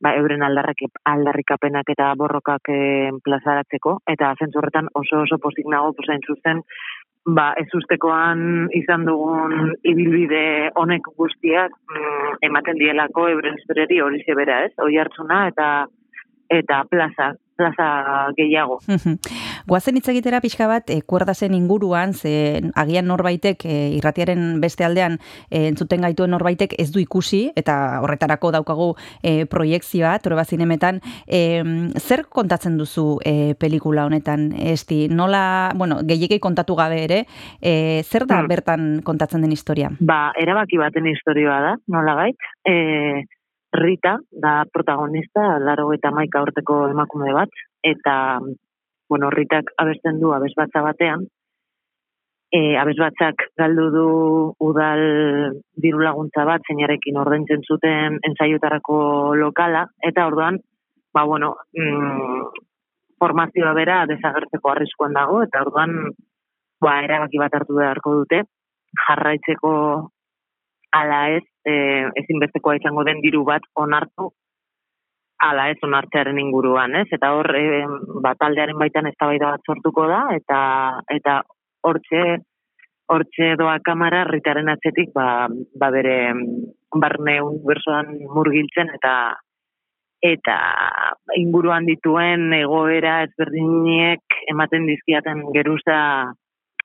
ba, euren aldarrak, aldarrikapenak eta borrokak e, plazaratzeko, eta zentzurretan oso oso pozik nago, posain zuzen, ba, ez ustekoan izan dugun ibilbide honek guztiak mm, ematen dielako euren historiari hori zebera, ez? Hoi hartzuna eta eta plaza, plaza gehiago. Guazen hitz egitera pixka bat, e, kuerdasen inguruan, ze agian norbaitek, e, irratiaren beste aldean e, entzuten gaituen norbaitek ez du ikusi, eta horretarako daukagu e, proiektzioa, Trueba zinemetan, e, zer kontatzen duzu e, pelikula honetan, esti, nola, bueno, gehiagei kontatu gabe ere, e, zer da Hmm. bertan kontatzen den historia? Ba, erabaki baten historioa da, nola gait. E, Rita da protagonista, laro eta maika urteko emakume bat, eta, bueno, Ritak abesten du abesbatza batean, e, abesbatzak galdu du udal diru laguntza bat, zeinarekin ordaintzen zuten ensaiotarako lokala, eta orduan, ba, bueno, mm, formazioa bera desagertzeko arriskuan dago, eta orduan, ba, erabaki bat hartu beharko dute, jarraitzeko ala ez, e, ezinbestekoa izango den diru bat onartu, ala ez onartzearen inguruan, ez? Eta hor, e, ba, taldearen baitan eztabaida bat sortuko da, eta eta hortxe, hortxe doa kamara ritaren atzetik, ba, ba bere barne unibersoan murgiltzen, eta eta inguruan dituen egoera ezberdinek ematen dizkiaten geruza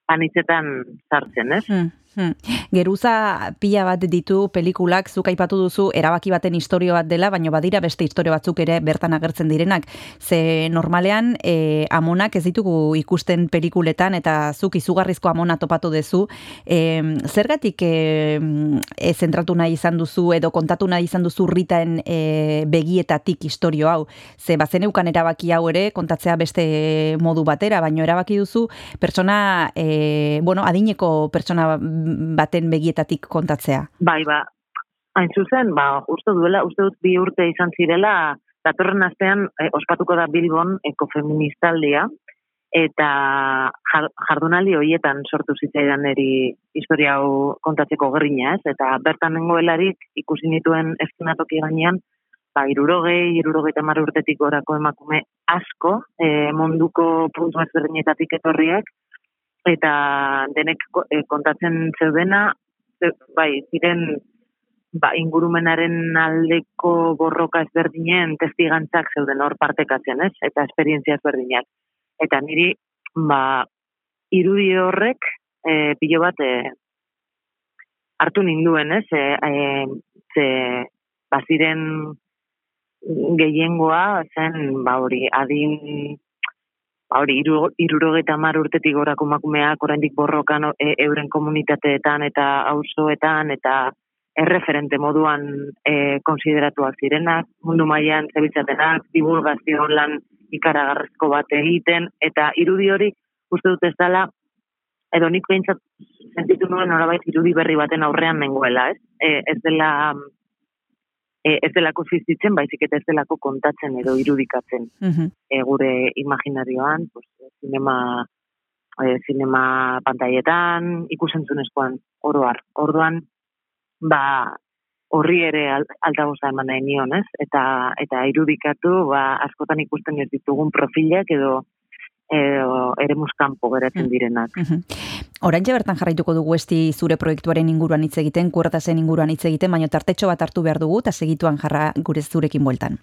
anitzetan sartzen, ez? Hmm. Hmm. Geruza pila bat ditu pelikulak, zuk aipatu duzu erabaki baten istorio bat dela, baina badira beste istorio batzuk ere bertan agertzen direnak. Ze normalean e, amonak ez ditugu ikusten pelikuletan eta zuk izugarrizko amona topatu duzu. E, zergatik e, e, zentratu nahi izan duzu edo kontatu nahi izan duzu ritaen e, begietatik istorio hau. Ze bazeneukan erabaki hau ere kontatzea beste modu batera, baina erabaki duzu pertsona, e, bueno, adineko pertsona baten begietatik kontatzea. Bai, ba, hain zuzen, ba, uste duela, uste dut bi urte izan zirela, datorren astean eh, ospatuko da Bilbon ekofeministaldia, eta jar, jardunaldi horietan sortu zitzaidan eri historia hau kontatzeko gerrina, ez? Eta bertan nengoelarik ikusi nituen eskenatoki gainean, ba, irurogei, irurogei tamar urtetik gorako emakume asko, e, munduko puntu ezberdinetatik etorriak, eta denek eh, kontatzen zeudena, ze- bai, ziren ba, ingurumenaren aldeko borroka ezberdinen testigantzak zeuden hor partekatzen, ez? Eta esperientzia ezberdinak. Eta niri, ba, irudi horrek, e, pilo bat, e, hartu ninduen, ez? E, e, ze, baziren gehiengoa, zen, ba, hori, adin, ba, hori, iru, irurogeta mar urtetik gorako emakumeak oraindik borrokan e, euren komunitateetan eta auzoetan eta erreferente moduan e, konsideratuak zirenak, mundu mailan zebiltzatenak, divulgazio lan ikaragarrezko bat egiten, eta irudi hori uste dut ez dela, edo nik behintzat sentitu nuen norabait irudi berri baten aurrean nengoela, ez? E, ez dela e, ez delako existitzen, baizik eta ez delako kontatzen edo irudikatzen Mhm. e, gure imaginarioan, pues, zinema, e, zinema pantailetan, ikusentzunezkoan oroar. Orduan, ba, horri ere al- altaboza eman nahi nion, ez? Eta, eta irudikatu, ba, askotan ikusten ez ditugun profilak edo edo ere muskampo geratzen Mm. direnak. Mhm. Oraintxe bertan jarraituko dugu esti zure proiektuaren inguruan hitz egiten, kuertasen inguruan hitz egiten, baina tartetxo bat hartu behar dugu eta segituan jarra gure zurekin bueltan.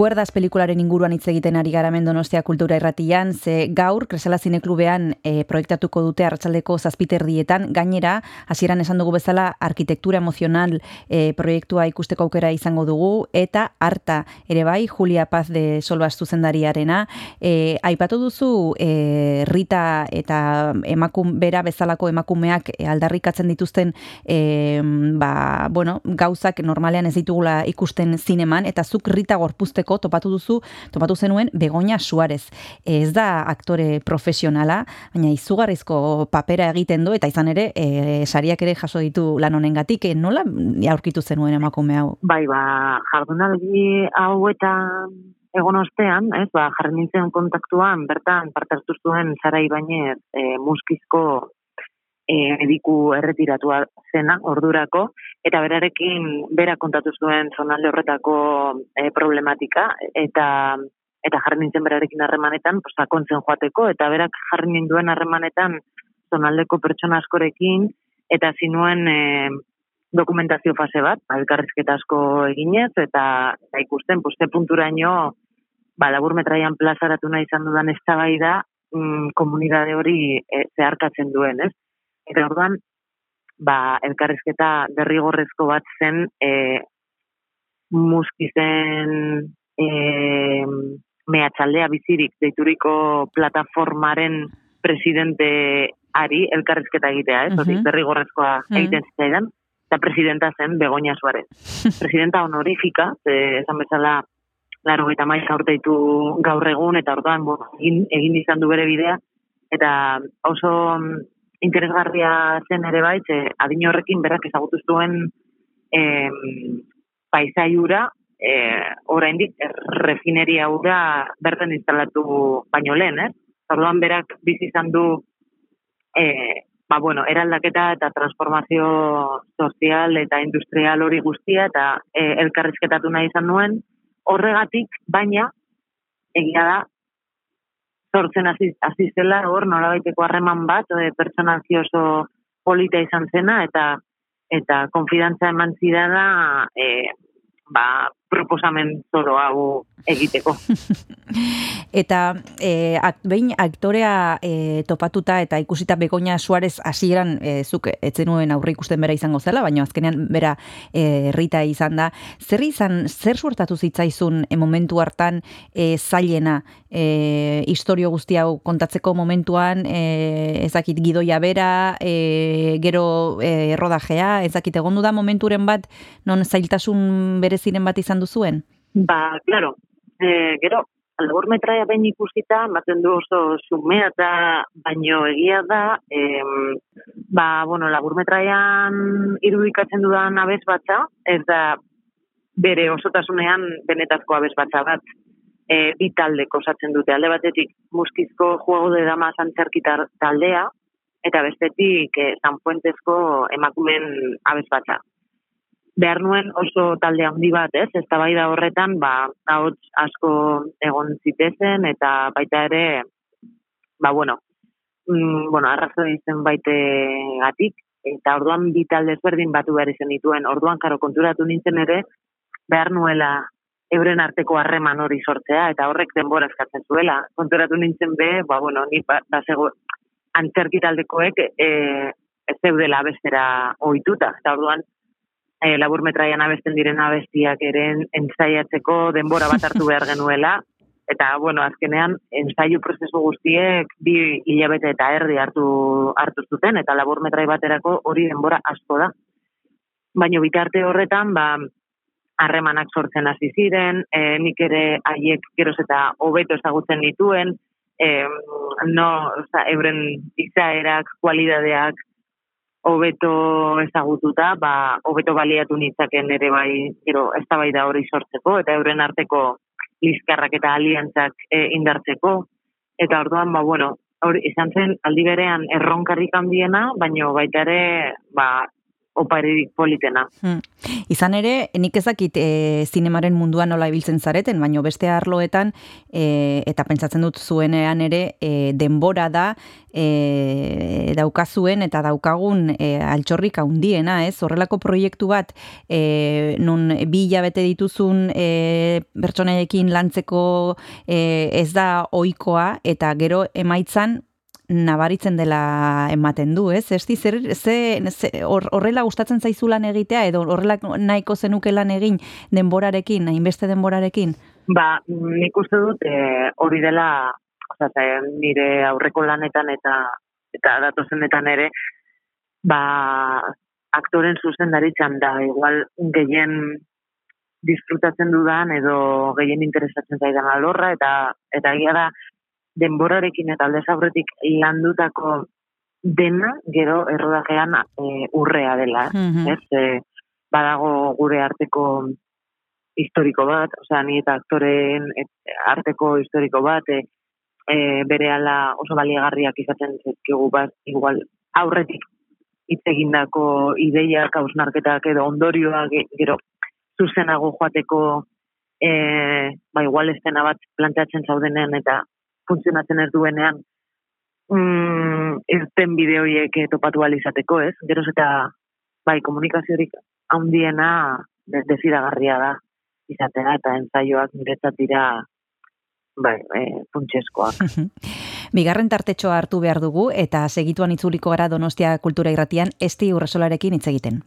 Kuerdas pelikularen inguruan hitz egiten ari gara hemen Donostia Kultura Irratian, ze gaur Kresala Zineklubean e, proiektatuko dute arratsaldeko zazpiterdietan, gainera, hasieran esan dugu bezala, arkitektura emozional e, proiektua ikusteko aukera izango dugu, eta harta ere bai, Julia Paz de Solbas zuzendariarena, e, aipatu duzu e, Rita eta emakum, bera bezalako emakumeak aldarrikatzen dituzten e, ba, bueno, gauzak normalean ez ditugula ikusten zineman, eta zuk Rita gorpuzteko topatu duzu, topatu zenuen Begoña Suarez. Ez da aktore profesionala, baina izugarrizko papera egiten du, eta izan ere, e, sariak ere jaso ditu lan honengatik, e, nola aurkitu zenuen emakume hau? Bai, ba, jardunaldi hau eta egon ostean, ez, ba, jarri nintzen kontaktuan, bertan, parte hartu zuen Zara Ibañez e, muskizko e, mediku erretiratua zena, ordurako, eta berarekin bera kontatu zuen zonalde horretako e, problematika, eta eta jarri nintzen berarekin harremanetan, sakontzen joateko, eta berak jarri ninduen harremanetan zonaldeko pertsona askorekin, eta zinuen e, dokumentazio fase bat, ba, elkarrizketa asko eginez, eta, eta ikusten, poste punturaino, ba, labur metraian plazaratu nahi izan dudan ez da mm, komunidade hori e, zeharkatzen duen, ez? Eta orduan, ba, elkarrizketa derrigorrezko bat zen e, muskizen e, mehatxaldea bizirik deituriko plataformaren presidente ari elkarrizketa egitea, ez? Uh derrigorrezkoa egiten zitzaidan, eta presidenta zen Begoña Suarez. presidenta honorifika, ze, esan bezala, laro eta maika urte ditu gaur egun, eta orduan bo, egin, egin izan du bere bidea, eta oso interesgarria zen ere bai, ze adin horrekin berak ezagutu zuen em, paisaiura, e, oraindik refineria ura bertan instalatu baino lehen, ez? Orduan berak bizi izan du e, ba, bueno, eraldaketa eta transformazio sozial eta industrial hori guztia eta e, elkarrizketatu nahi izan nuen, horregatik, baina, egia da, sortzen hasi zela hor nolabaiteko harreman bat e, pertsonalki oso polita izan zena eta eta konfidantza eman zidana e, ba, proposamen zoro hau egiteko. eta e, ak, behin aktorea e, topatuta eta ikusita Begoña Suarez hasieran e, zuk etzenuen aurre ikusten bera izango zela, baina azkenean bera e, Rita izan da. Zer izan, zer suertatu zitzaizun e, momentu hartan e, zailena e, historio guzti hau kontatzeko momentuan e, ezakit gidoia bera, e, gero e, rodajea, ezakit egondu da momenturen bat non zailtasun bereziren bat izan duzuen? Ba, claro, e, gero, labur metraia behin ikusita, ematen du oso sumea eta baino egia da, em, ba, bueno, labur metraian irudikatzen dudan abez batza, ez da bere osotasunean benetazko abez batza bat, e, bi taldeko osatzen dute. Alde batetik, muskizko juego de dama zantzerkitar taldea, eta bestetik, e, San Fuentezko emakumen abez batza behar nuen oso talde handi bat, ez? Ez da horretan, ba, ahots asko egon zitezen, eta baita ere, ba, bueno, mm, bueno, arrazo izen baite gatik, eta orduan bi talde ezberdin batu behar izan dituen, orduan karo konturatu nintzen ere, behar nuela euren arteko harreman hori sortzea, eta horrek denbora eskatzen zuela. Konturatu nintzen be, ba, bueno, ni ba, ba zego, antzerki taldekoek e, ez zeudela bestera ohituta, eta orduan e, labur metraian abesten diren abestiak ere entzaiatzeko denbora bat hartu behar genuela, eta, bueno, azkenean, entzaiu prozesu guztiek bi hilabete eta erdi hartu, hartu zuten, eta labur metrai baterako hori denbora asko da. Baina bitarte horretan, ba, harremanak sortzen hasi ziren, e, nik ere haiek geroz eta hobeto ezagutzen dituen, e, no, oza, euren izaerak, kualidadeak, hobeto ezagututa, ba, hobeto baliatu nitzaken ere bai, gero, ez da bai da hori sortzeko, eta euren arteko lizkarrak eta aliantzak e, indartzeko, eta orduan, ba, bueno, hori izan zen aldi berean erronkarrik handiena, baino baita ere, ba, oparirik politena. Hmm. Izan ere, nik ezakit e, zinemaren munduan nola ibiltzen zareten, baino beste arloetan, e, eta pentsatzen dut zuenean ere, e, denbora da, e, daukazuen eta daukagun e, altxorrik handiena, ez? Horrelako proiektu bat, e, nun bi hilabete dituzun e, pertsonaiekin lantzeko e, ez da ohikoa eta gero emaitzan nabaritzen dela ematen du, ez? Esti, zer, ze, hor- horrela gustatzen zaizu lan egitea, edo horrela nahiko zenuke lan egin denborarekin, hainbeste denborarekin? Ba, nik uste dut e, hori dela, oza, nire aurreko lanetan eta eta datozenetan ere, ba, aktoren zuzendaritzan da, igual gehien disfrutatzen dudan edo gehien interesatzen zaidan alorra eta eta egia da denborarekin eta aldez aurretik landutako dena gero errodajean e, urrea dela, Mhm. ez? E, badago gure arteko historiko bat, osea ni eta aktoren e, arteko historiko bat, e, e, berehala oso baliagarriak izaten zaizkigu bat, igual aurretik hitz egindako ideiak, hausnarketak edo ondorioak ge- gero zuzenago joateko e, ba igual estena bat planteatzen zaudenean eta funtzionatzen ez duenean mm, irten bide horiek eh, topatu izateko, ez? Geroz eta bai komunikaziorik handiena de- desiragarria da izatea eta ensaioak niretzat dira bai, e, funtsezkoak. Bigarren tartetxoa hartu behar dugu eta segituan itzuliko gara Donostia Kultura Irratian esti urresolarekin hitz egiten.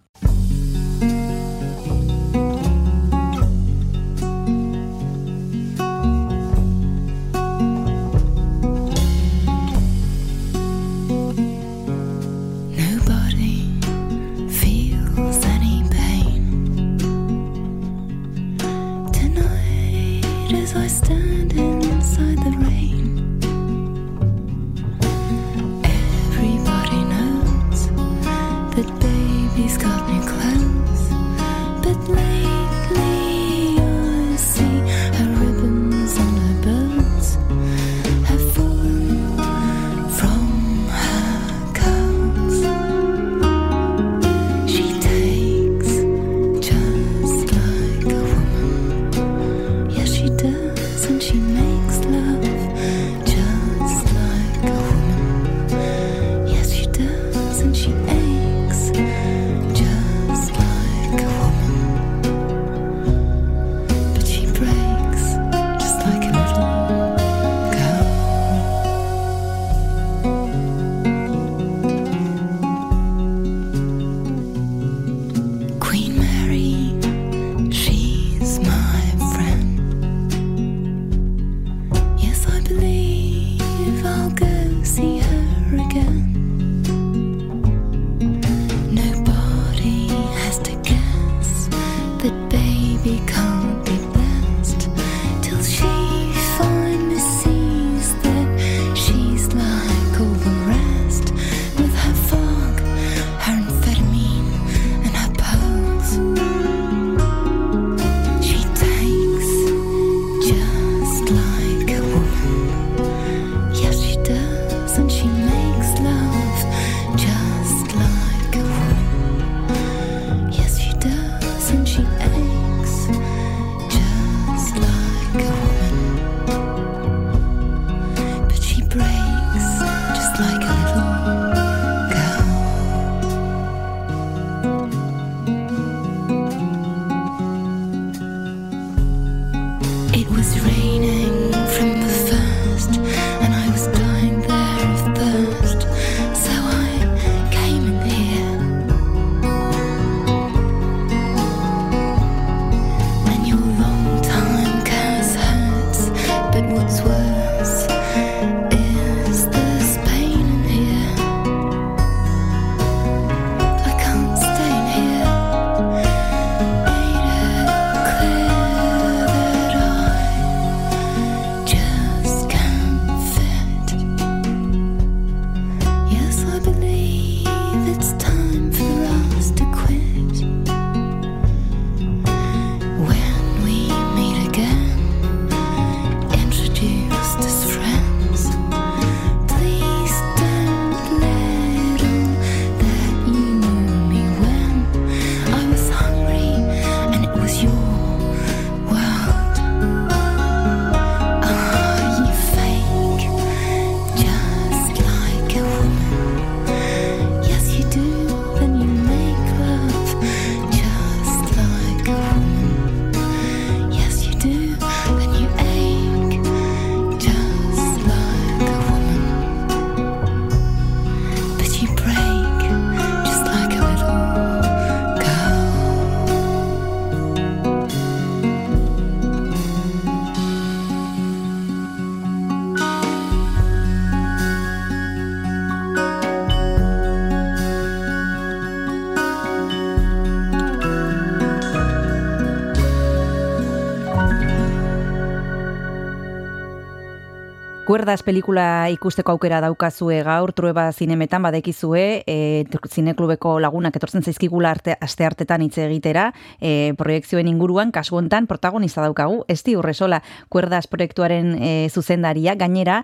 Kuerdas pelikula ikusteko aukera daukazue gaur, trueba zinemetan badekizue, e, zineklubeko lagunak etortzen zaizkigula arte, aste hartetan hitz egitera, e, proiektzioen inguruan, kasu hontan protagonista daukagu, esti urresola, Kuerdas proiektuaren e, zuzendaria, gainera,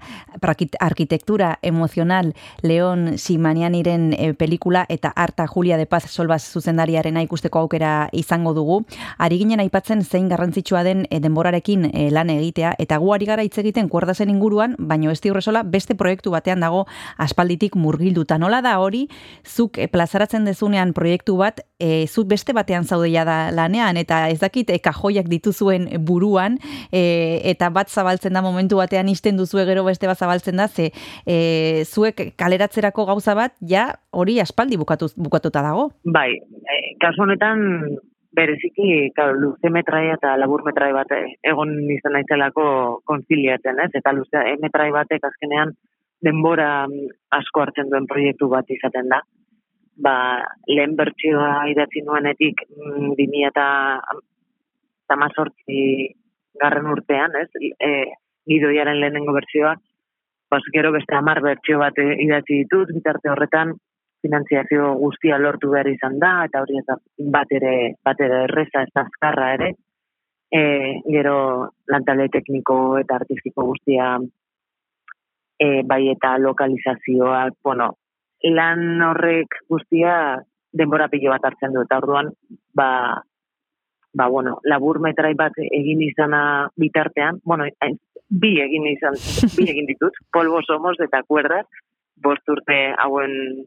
arkitektura emozional Leon Simanianiren e, pelikula eta Arta Julia de Paz Solbaz zuzendariarena ikusteko aukera izango dugu. Ari ginen aipatzen zein garrantzitsua den e, denborarekin e, lan egitea, eta gu ari gara hitz egiten Kuerdasen inguruan, baino ez horresola beste proiektu batean dago aspalditik murgilduta. Nola da hori, zuk e, plazaratzen dezunean proiektu bat, e, zuk beste batean zaudeia da lanean, eta ez dakit e, kajoiak dituzuen buruan, e, eta bat zabaltzen da momentu batean isten duzue gero beste bat zabaltzen da, ze e, zuek kaleratzerako gauza bat, ja hori aspaldi bukatu, bukatuta dago. Bai, e, kasu honetan bereziki claro, luze metraia eta labur metrai bat egon izan naizelako konziliatzen, ez? Eta luze metrai batek azkenean denbora mm, asko hartzen duen proiektu bat izaten da. Ba, lehen bertsioa idatzi nuenetik mm, 2000 eta tamazortzi garren urtean, ez? E, gidoiaren lehenengo bertsioa, pues, gero beste hamar bertsio bat eh, idatzi ditut, bitarte horretan, finantziazio guztia lortu behar izan da, eta hori ez da bat ere, bat ere erreza, ez azkarra ere. E, gero lantale tekniko eta artistiko guztia e, bai eta lokalizazioak, bueno, lan horrek guztia denbora pilo bat hartzen du, eta orduan, ba, ba, bueno, labur metrai bat egin izana bitartean, bueno, bi egin izan, bi egin ditut, polvo somos eta kuerdas, bost urte hauen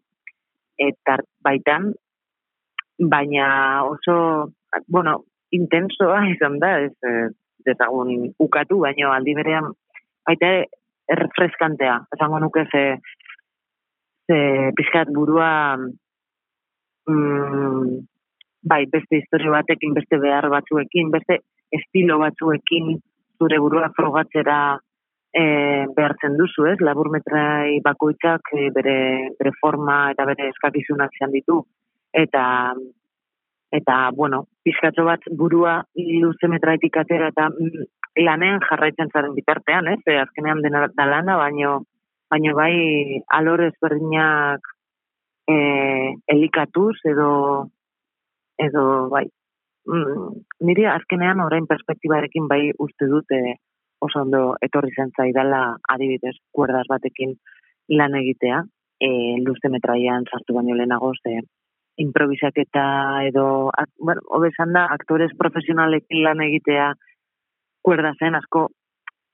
eta baitan, baina oso, bueno, intensoa izan da, ez eh, dezagun ukatu, baina aldi berean baita errefreskantea, esango nuke ze, ze pixkat burua mm, bai, beste historio batekin, beste behar batzuekin, beste estilo batzuekin zure burua frogatzera e, behartzen duzu, ez? Laburmetrai bakoitzak e, bere, bere forma eta bere eskakizunak izan ditu. Eta, eta bueno, pizkatxo bat burua luze metraitik atera eta mm, lanean jarraitzen zaren bitartean, ez? E, azkenean dena da lana, baino, baino bai alor ezberdinak e, elikatuz edo edo bai mm, niri azkenean orain perspektibarekin bai uste dute oso ondo etorri zen zaidala adibidez kuerdas batekin lan egitea, e, luze metraian sartu baino lehenago ze improvisaketa edo, ak, bueno, hobesan da, aktores profesionalekin lan egitea kuerdasen asko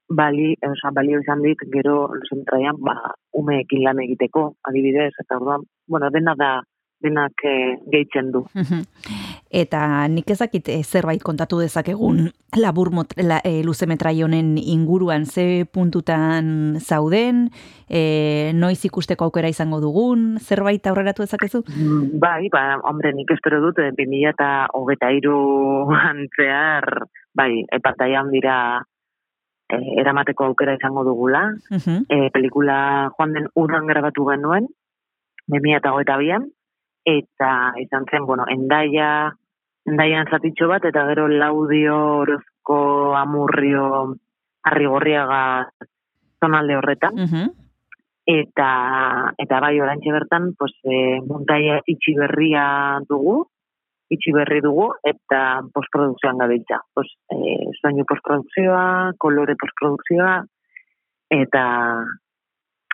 bali, oza, balio izan dit, gero luze metraian, ba, umeekin lan egiteko, adibidez, eta orduan, bueno, dena da, denak eh, gehitzen du. Eta nik ezakit eh, zerbait kontatu dezakegun labur mot, la, e, luze metrai honen inguruan ze puntutan zauden, e, noiz ikusteko aukera izango dugun, zerbait aurreratu dezakezu? Mm, Bai, ba, hombre, nik espero dut, eh, 2000 eta hogeta iruan zehar, bai, epataian dira eh, eramateko aukera izango dugula. Mhm. E, pelikula joan den udan grabatu genuen, 2000 eta bian, eta izan zen, bueno, endaia, endaian zatitxo bat, eta gero laudio, orozko, amurrio, arrigorriaga zonalde horretan. Mhm. eta eta bai orantxe bertan pues e, muntaia itxi berria dugu itxi berri dugu eta postprodukzioan gabiltza pues e, soinu postprodukzioa kolore postprodukzioa eta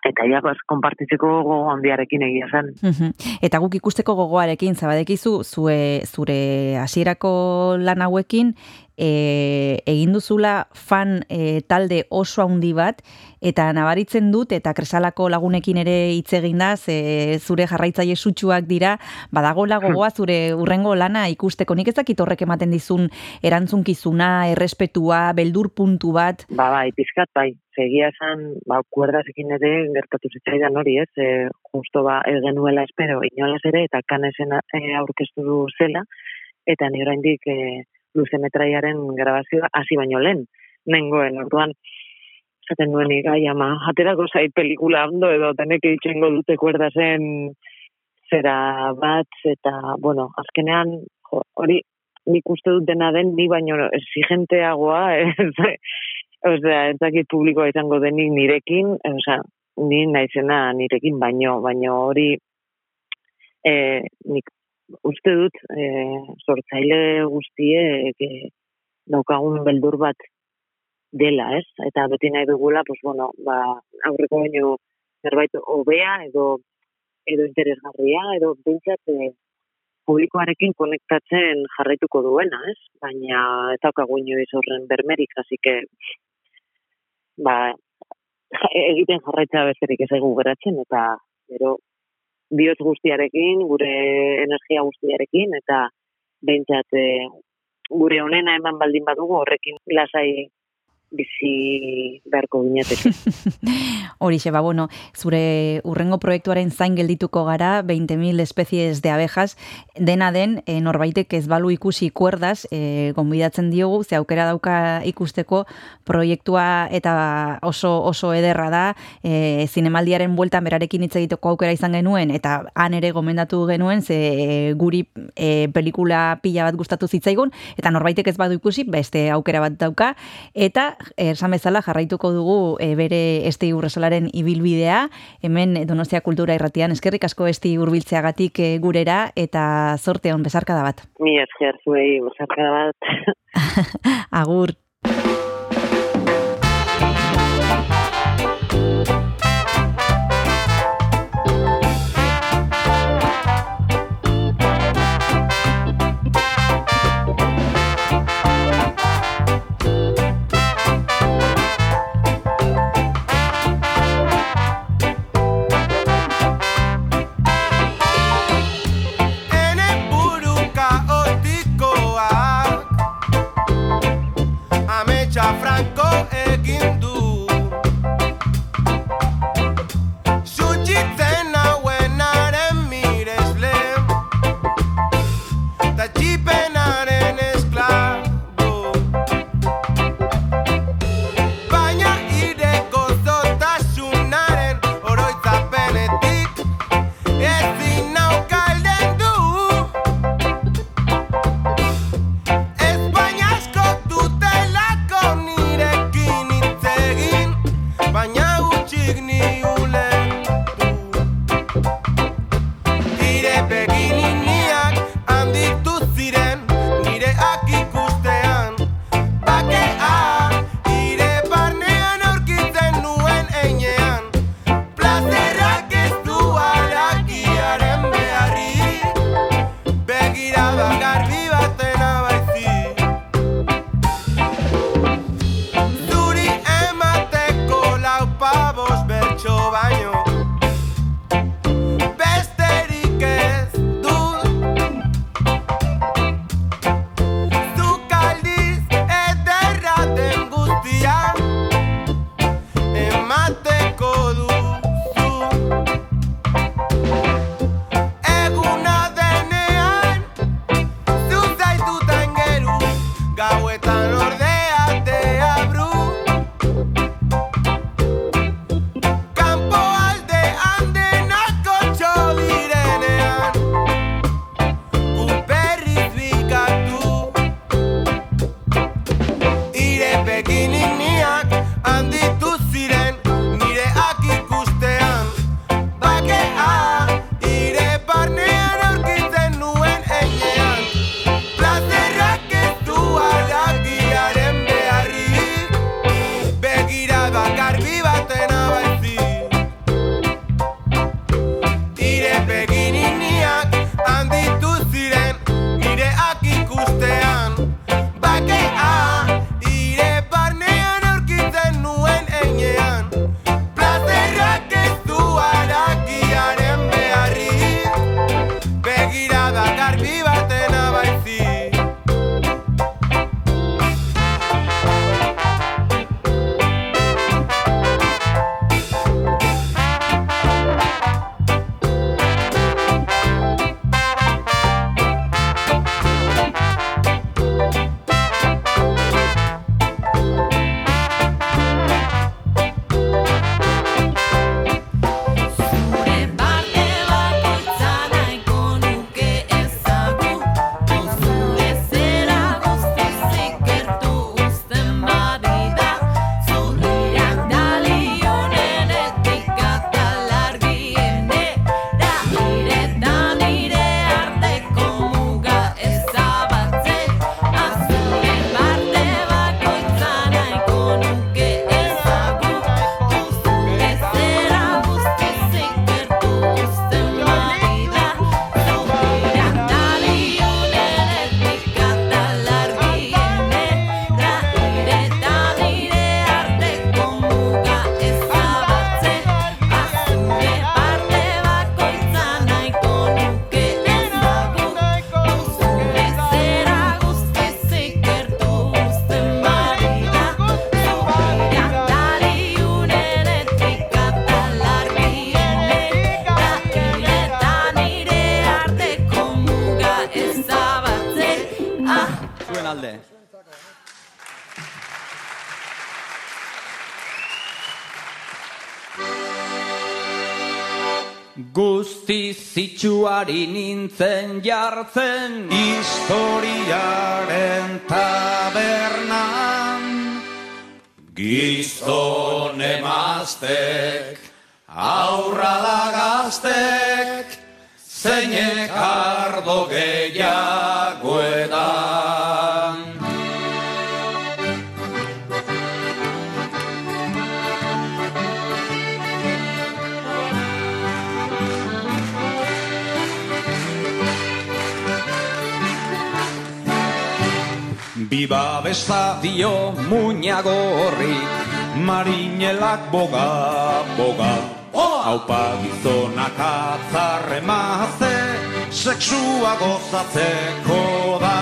eta ja konpartitzeko gogo handiarekin egia zen Mhm. Eta guk ikusteko gogoarekin zabadekizu zue zure hasierako lan hauekin e, egin duzula fan e, talde oso handi bat eta nabaritzen dut eta kresalako lagunekin ere hitz egin da ze zure jarraitzaile sutsuak dira badagola gogoa zure urrengo lana ikusteko. Nik ez dakit horrek ematen dizun erantzunkizuna, errespetua, beldur puntu bat. ba bai pizkat bai. Segia esan ba kuerdasekin ere gertatu zitzaidan hori ez? E, justo ba ez genuela espero inolaz ere eta kanesen e, aurkeztu du zela. Eta ni oraindik e, luze metraiaren grabazioa hasi baino lehen nengoen orduan. Esaten nuen igai ama aterako zait pelikula ondo edo teneke itxengo dute kuerda zen zera bat eta bueno azkenean hori nik uste dut dena den ni baino exigenteagoa ez Osea, ez dakit publikoa izango denik nirekin, osea, ni naizena nirekin baino, baino hori eh, nik uste dut eh, sortzaile guztiek eh, daukagun beldur bat dela, ez? Eta beti nahi dugula, pues bueno, ba, aurreko baino zerbait hobea edo edo interesgarria edo bintzat eh, publikoarekin konektatzen jarraituko duena, ez? Baina ez daukagu inoiz horren bermerik, así que ba, egiten jarraitza besterik ez egu geratzen, eta gero bihotz guztiarekin, gure energia guztiarekin, eta behintzat eh, gure onena eman baldin badugu horrekin lasai bizi beharko ginateke. Horixe, ba, bueno, zure urrengo proiektuaren zain geldituko gara, 20.000 especies de abejas, dena den, e, norbaitek ez balu ikusi kuerdas, e, gonbidatzen diogu, ze aukera dauka ikusteko proiektua eta oso oso ederra da, e, zinemaldiaren bueltan berarekin hitz egiteko aukera izan genuen, eta han ere gomendatu genuen, ze e, guri e, pelikula pila bat gustatu zitzaigun, eta norbaitek ez badu ikusi, beste aukera bat dauka, eta esan bezala jarraituko dugu e, bere este urresolaren ibilbidea, hemen Donostia Kultura Irratian eskerrik asko esti hurbiltzeagatik e, gurera eta zorte on bezarkada bat. Mi esker zuei, besarkada bat. Agur. Zitsuari nintzen jartzen Biba besta dio muñagorri Marinelak boga, boga. Haupa gizonak atzarre mazte Sexua gozatzeko da.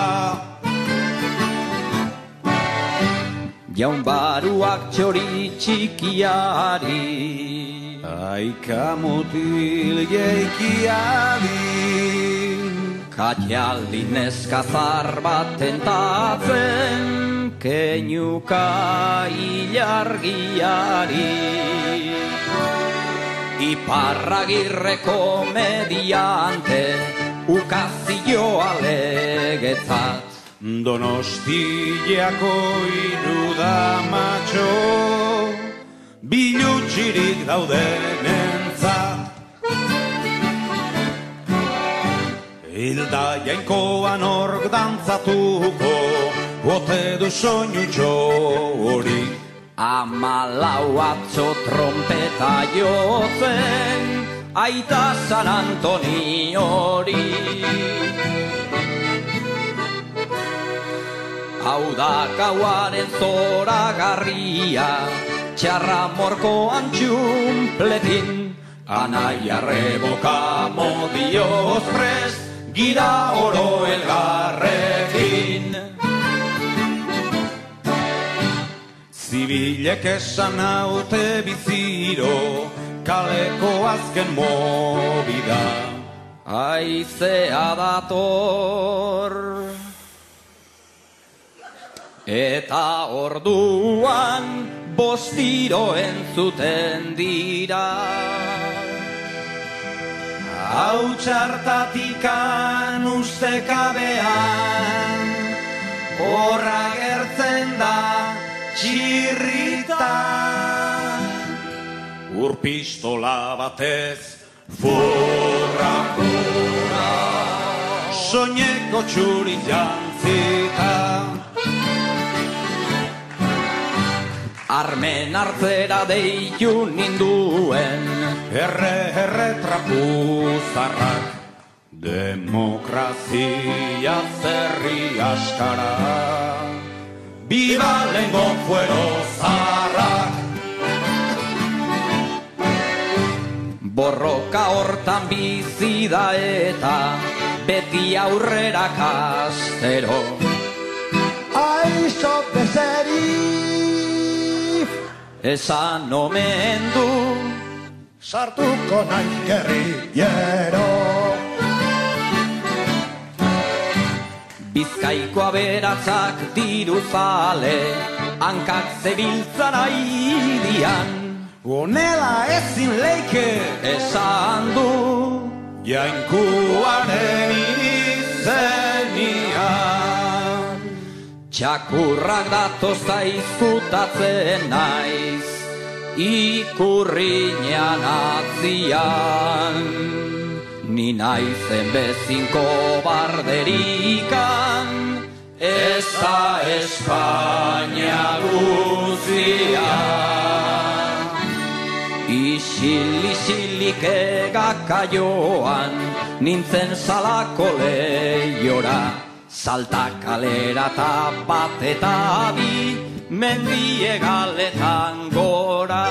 Jaun baruak txori txikiari Aika mutil jeikiadi Katialdin eskazar bat entatzen Kenyuka ilargiari. Iparragirreko mediante Ukazioa legetzat Donostiako iru da matxo Bilutxirik daudenen Hilda jainkoan ork dantzatuko Bote du soinutxo hori Amalau atzo trompeta jotzen Aita San Antoni hori. Hau da gauaren zora garria Txarra morko antxumpletin Anaia reboka modioz prest Gira oro elgarrekin. Zibilek esan haute biziro Kaleko azken mobida Aizea dator. Eta orduan bostiro entzuten dira Hau txartatikan ustekabean Horra gertzen da txirrita. Urpistola batez Furra, furra Soñeko txuri jantzita. Armen hartzera deitu ninduen Erre, erre trapuzarrak. Demokrazia zerri askara. Biba lengo fuero zarrak. Borroka hortan bizi da eta beti aurrera kastero. Aixo bezeri Esan omen du sartuko naiz gerrillero Bizkaiko aberatzak diru zale Hankak zebiltzan aidian Honela ezin leike Esan du Jainkuaren izenian Txakurrak datoz zaizkutatzen naiz Ikurriñan atzian Ni naizen bezinko barderikan Ez da Espainia guzia. Isil, isilik egaka joan Nintzen salako lehiora. Salta kalera eta bat eta bi Mendie galetan gora.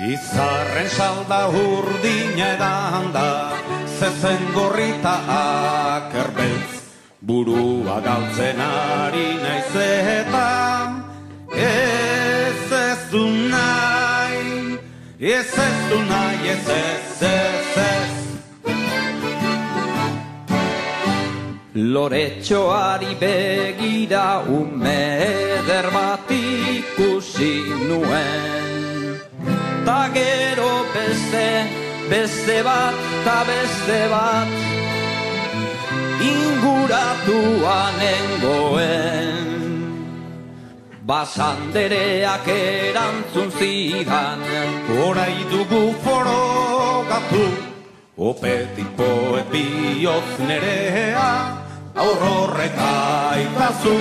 Izarren salda urdina edan da Zezen gorrita akerbeltz. Burua galtzen ari naiz eta Ez ez du nahi Ez ez du nahi ez ez ez ez Loretxoari begira ume eder bat ikusi nuen. Ta gero beste, beste bat, ta beste bat Inguratuan nengoen. Basandereak erantzun zidan Horai dugu forogatu Opetiko epioz nerea Aurrorrek aitazu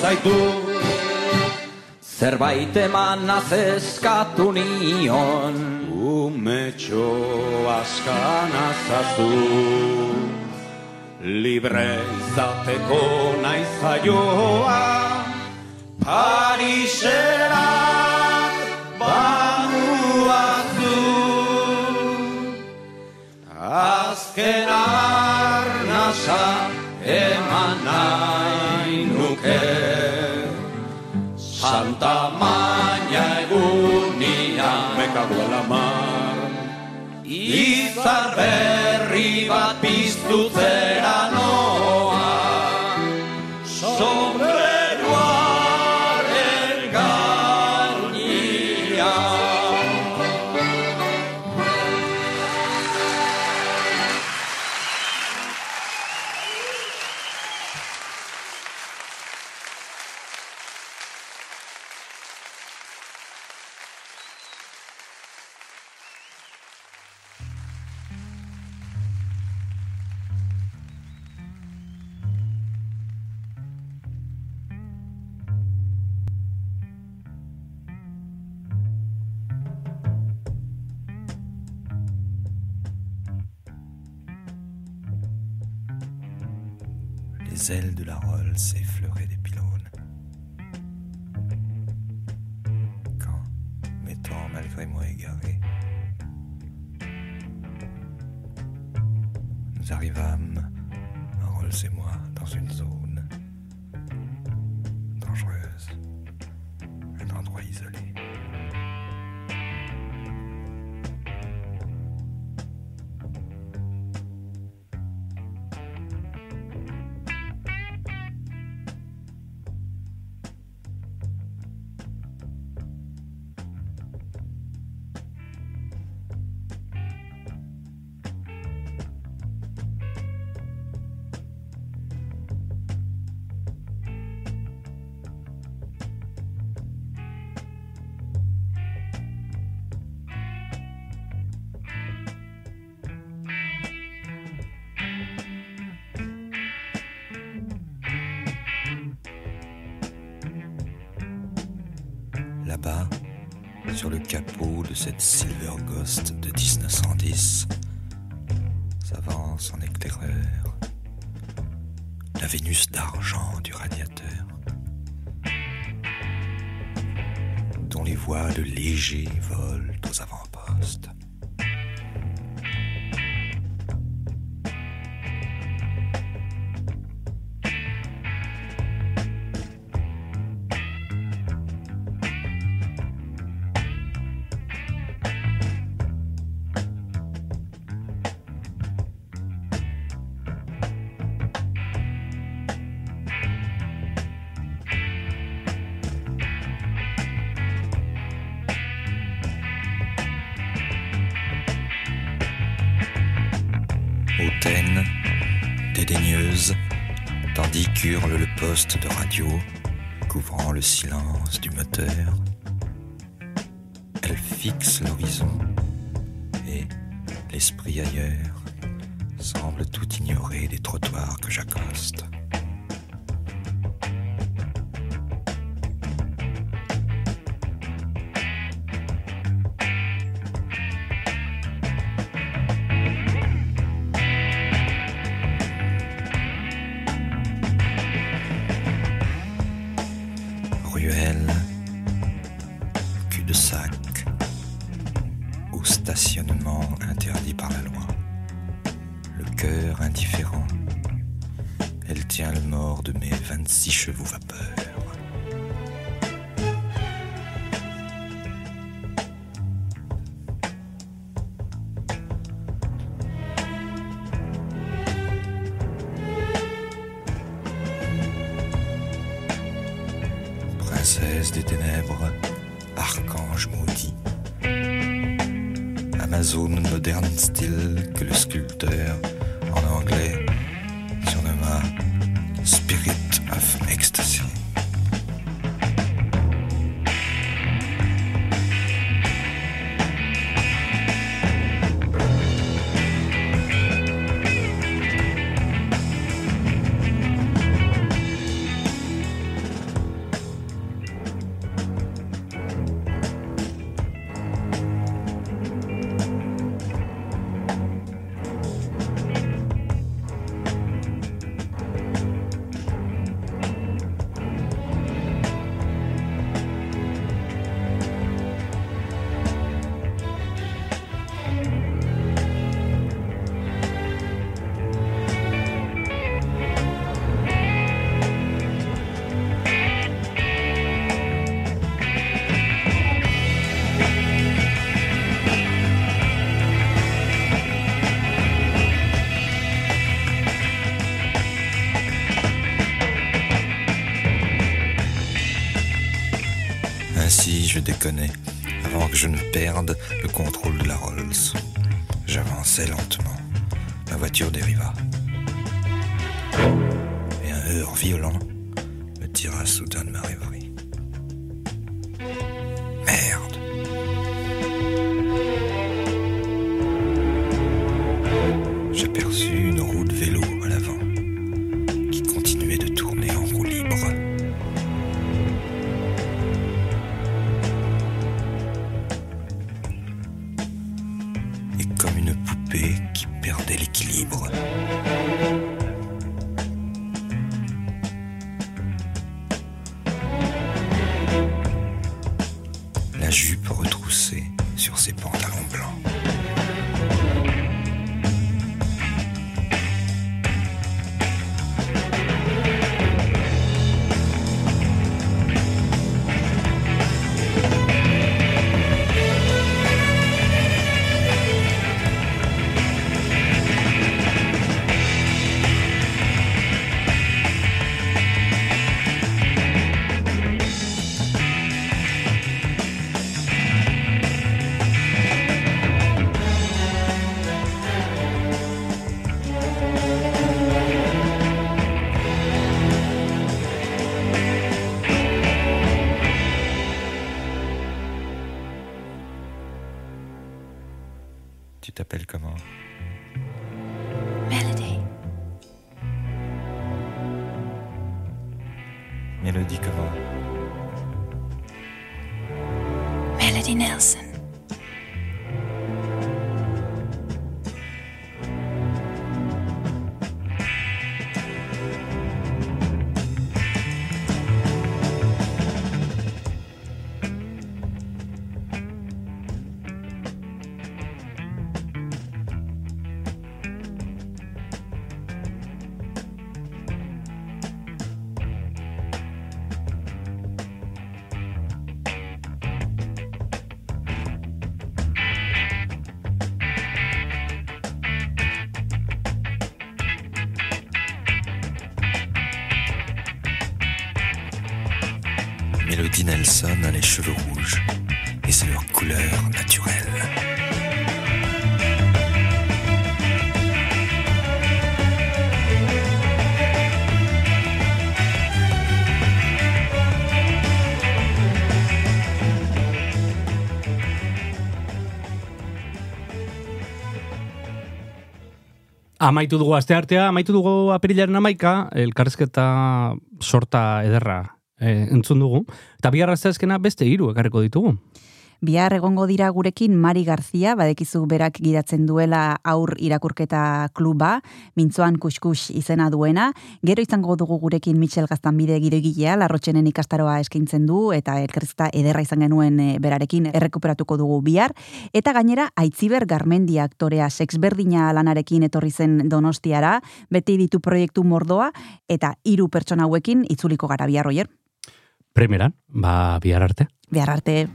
zaitu. Zerbait emanaz eskatu nion. Umetxo askan azazu. Libre izateko naiz jaioa Parisera Azken arnasa eman nahi nuke. Santa Maña egunian Me cago la mar. Izar berri bat piztu Silver Ghost de 1910, s'avance en éclaireur. La Vénus d'argent du radiateur, dont les voiles légers volent aux avant-postes. Amaitu dugu asteartea, amaitu dugu apirilaren amaika, elkarrezketa sorta ederra eh, entzun dugu. Eta asteazkena beste hiru ekarriko ditugu. Bihar egongo dira gurekin Mari Garzia, badekizu berak gidatzen duela aur irakurketa kluba, mintzoan kuskus izena duena. Gero izango dugu gurekin Michel Gaztanbide gidoigilea, larrotxenen ikastaroa eskaintzen du, eta elkarrizta ederra izan genuen eh, berarekin errekuperatuko dugu bihar. Eta gainera, Aitziber Garmendi aktorea sexberdina lanarekin etorri zen donostiara, beti ditu proiektu mordoa, eta hiru pertsona hauekin itzuliko gara bihar, oier. Primeran, ba bihar arte. Bihar arte.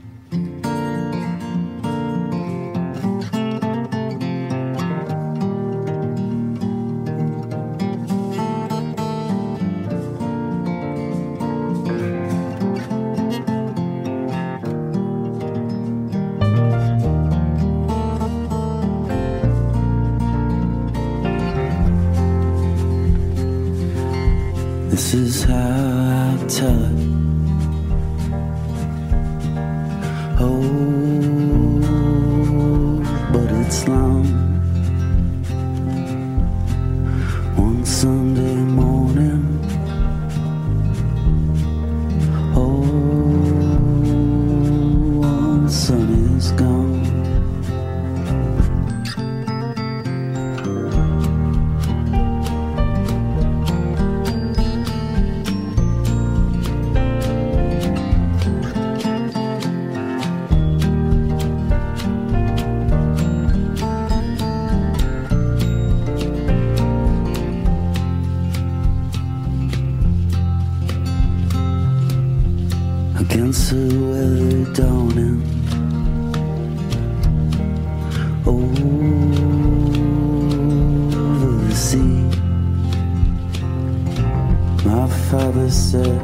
tell her answer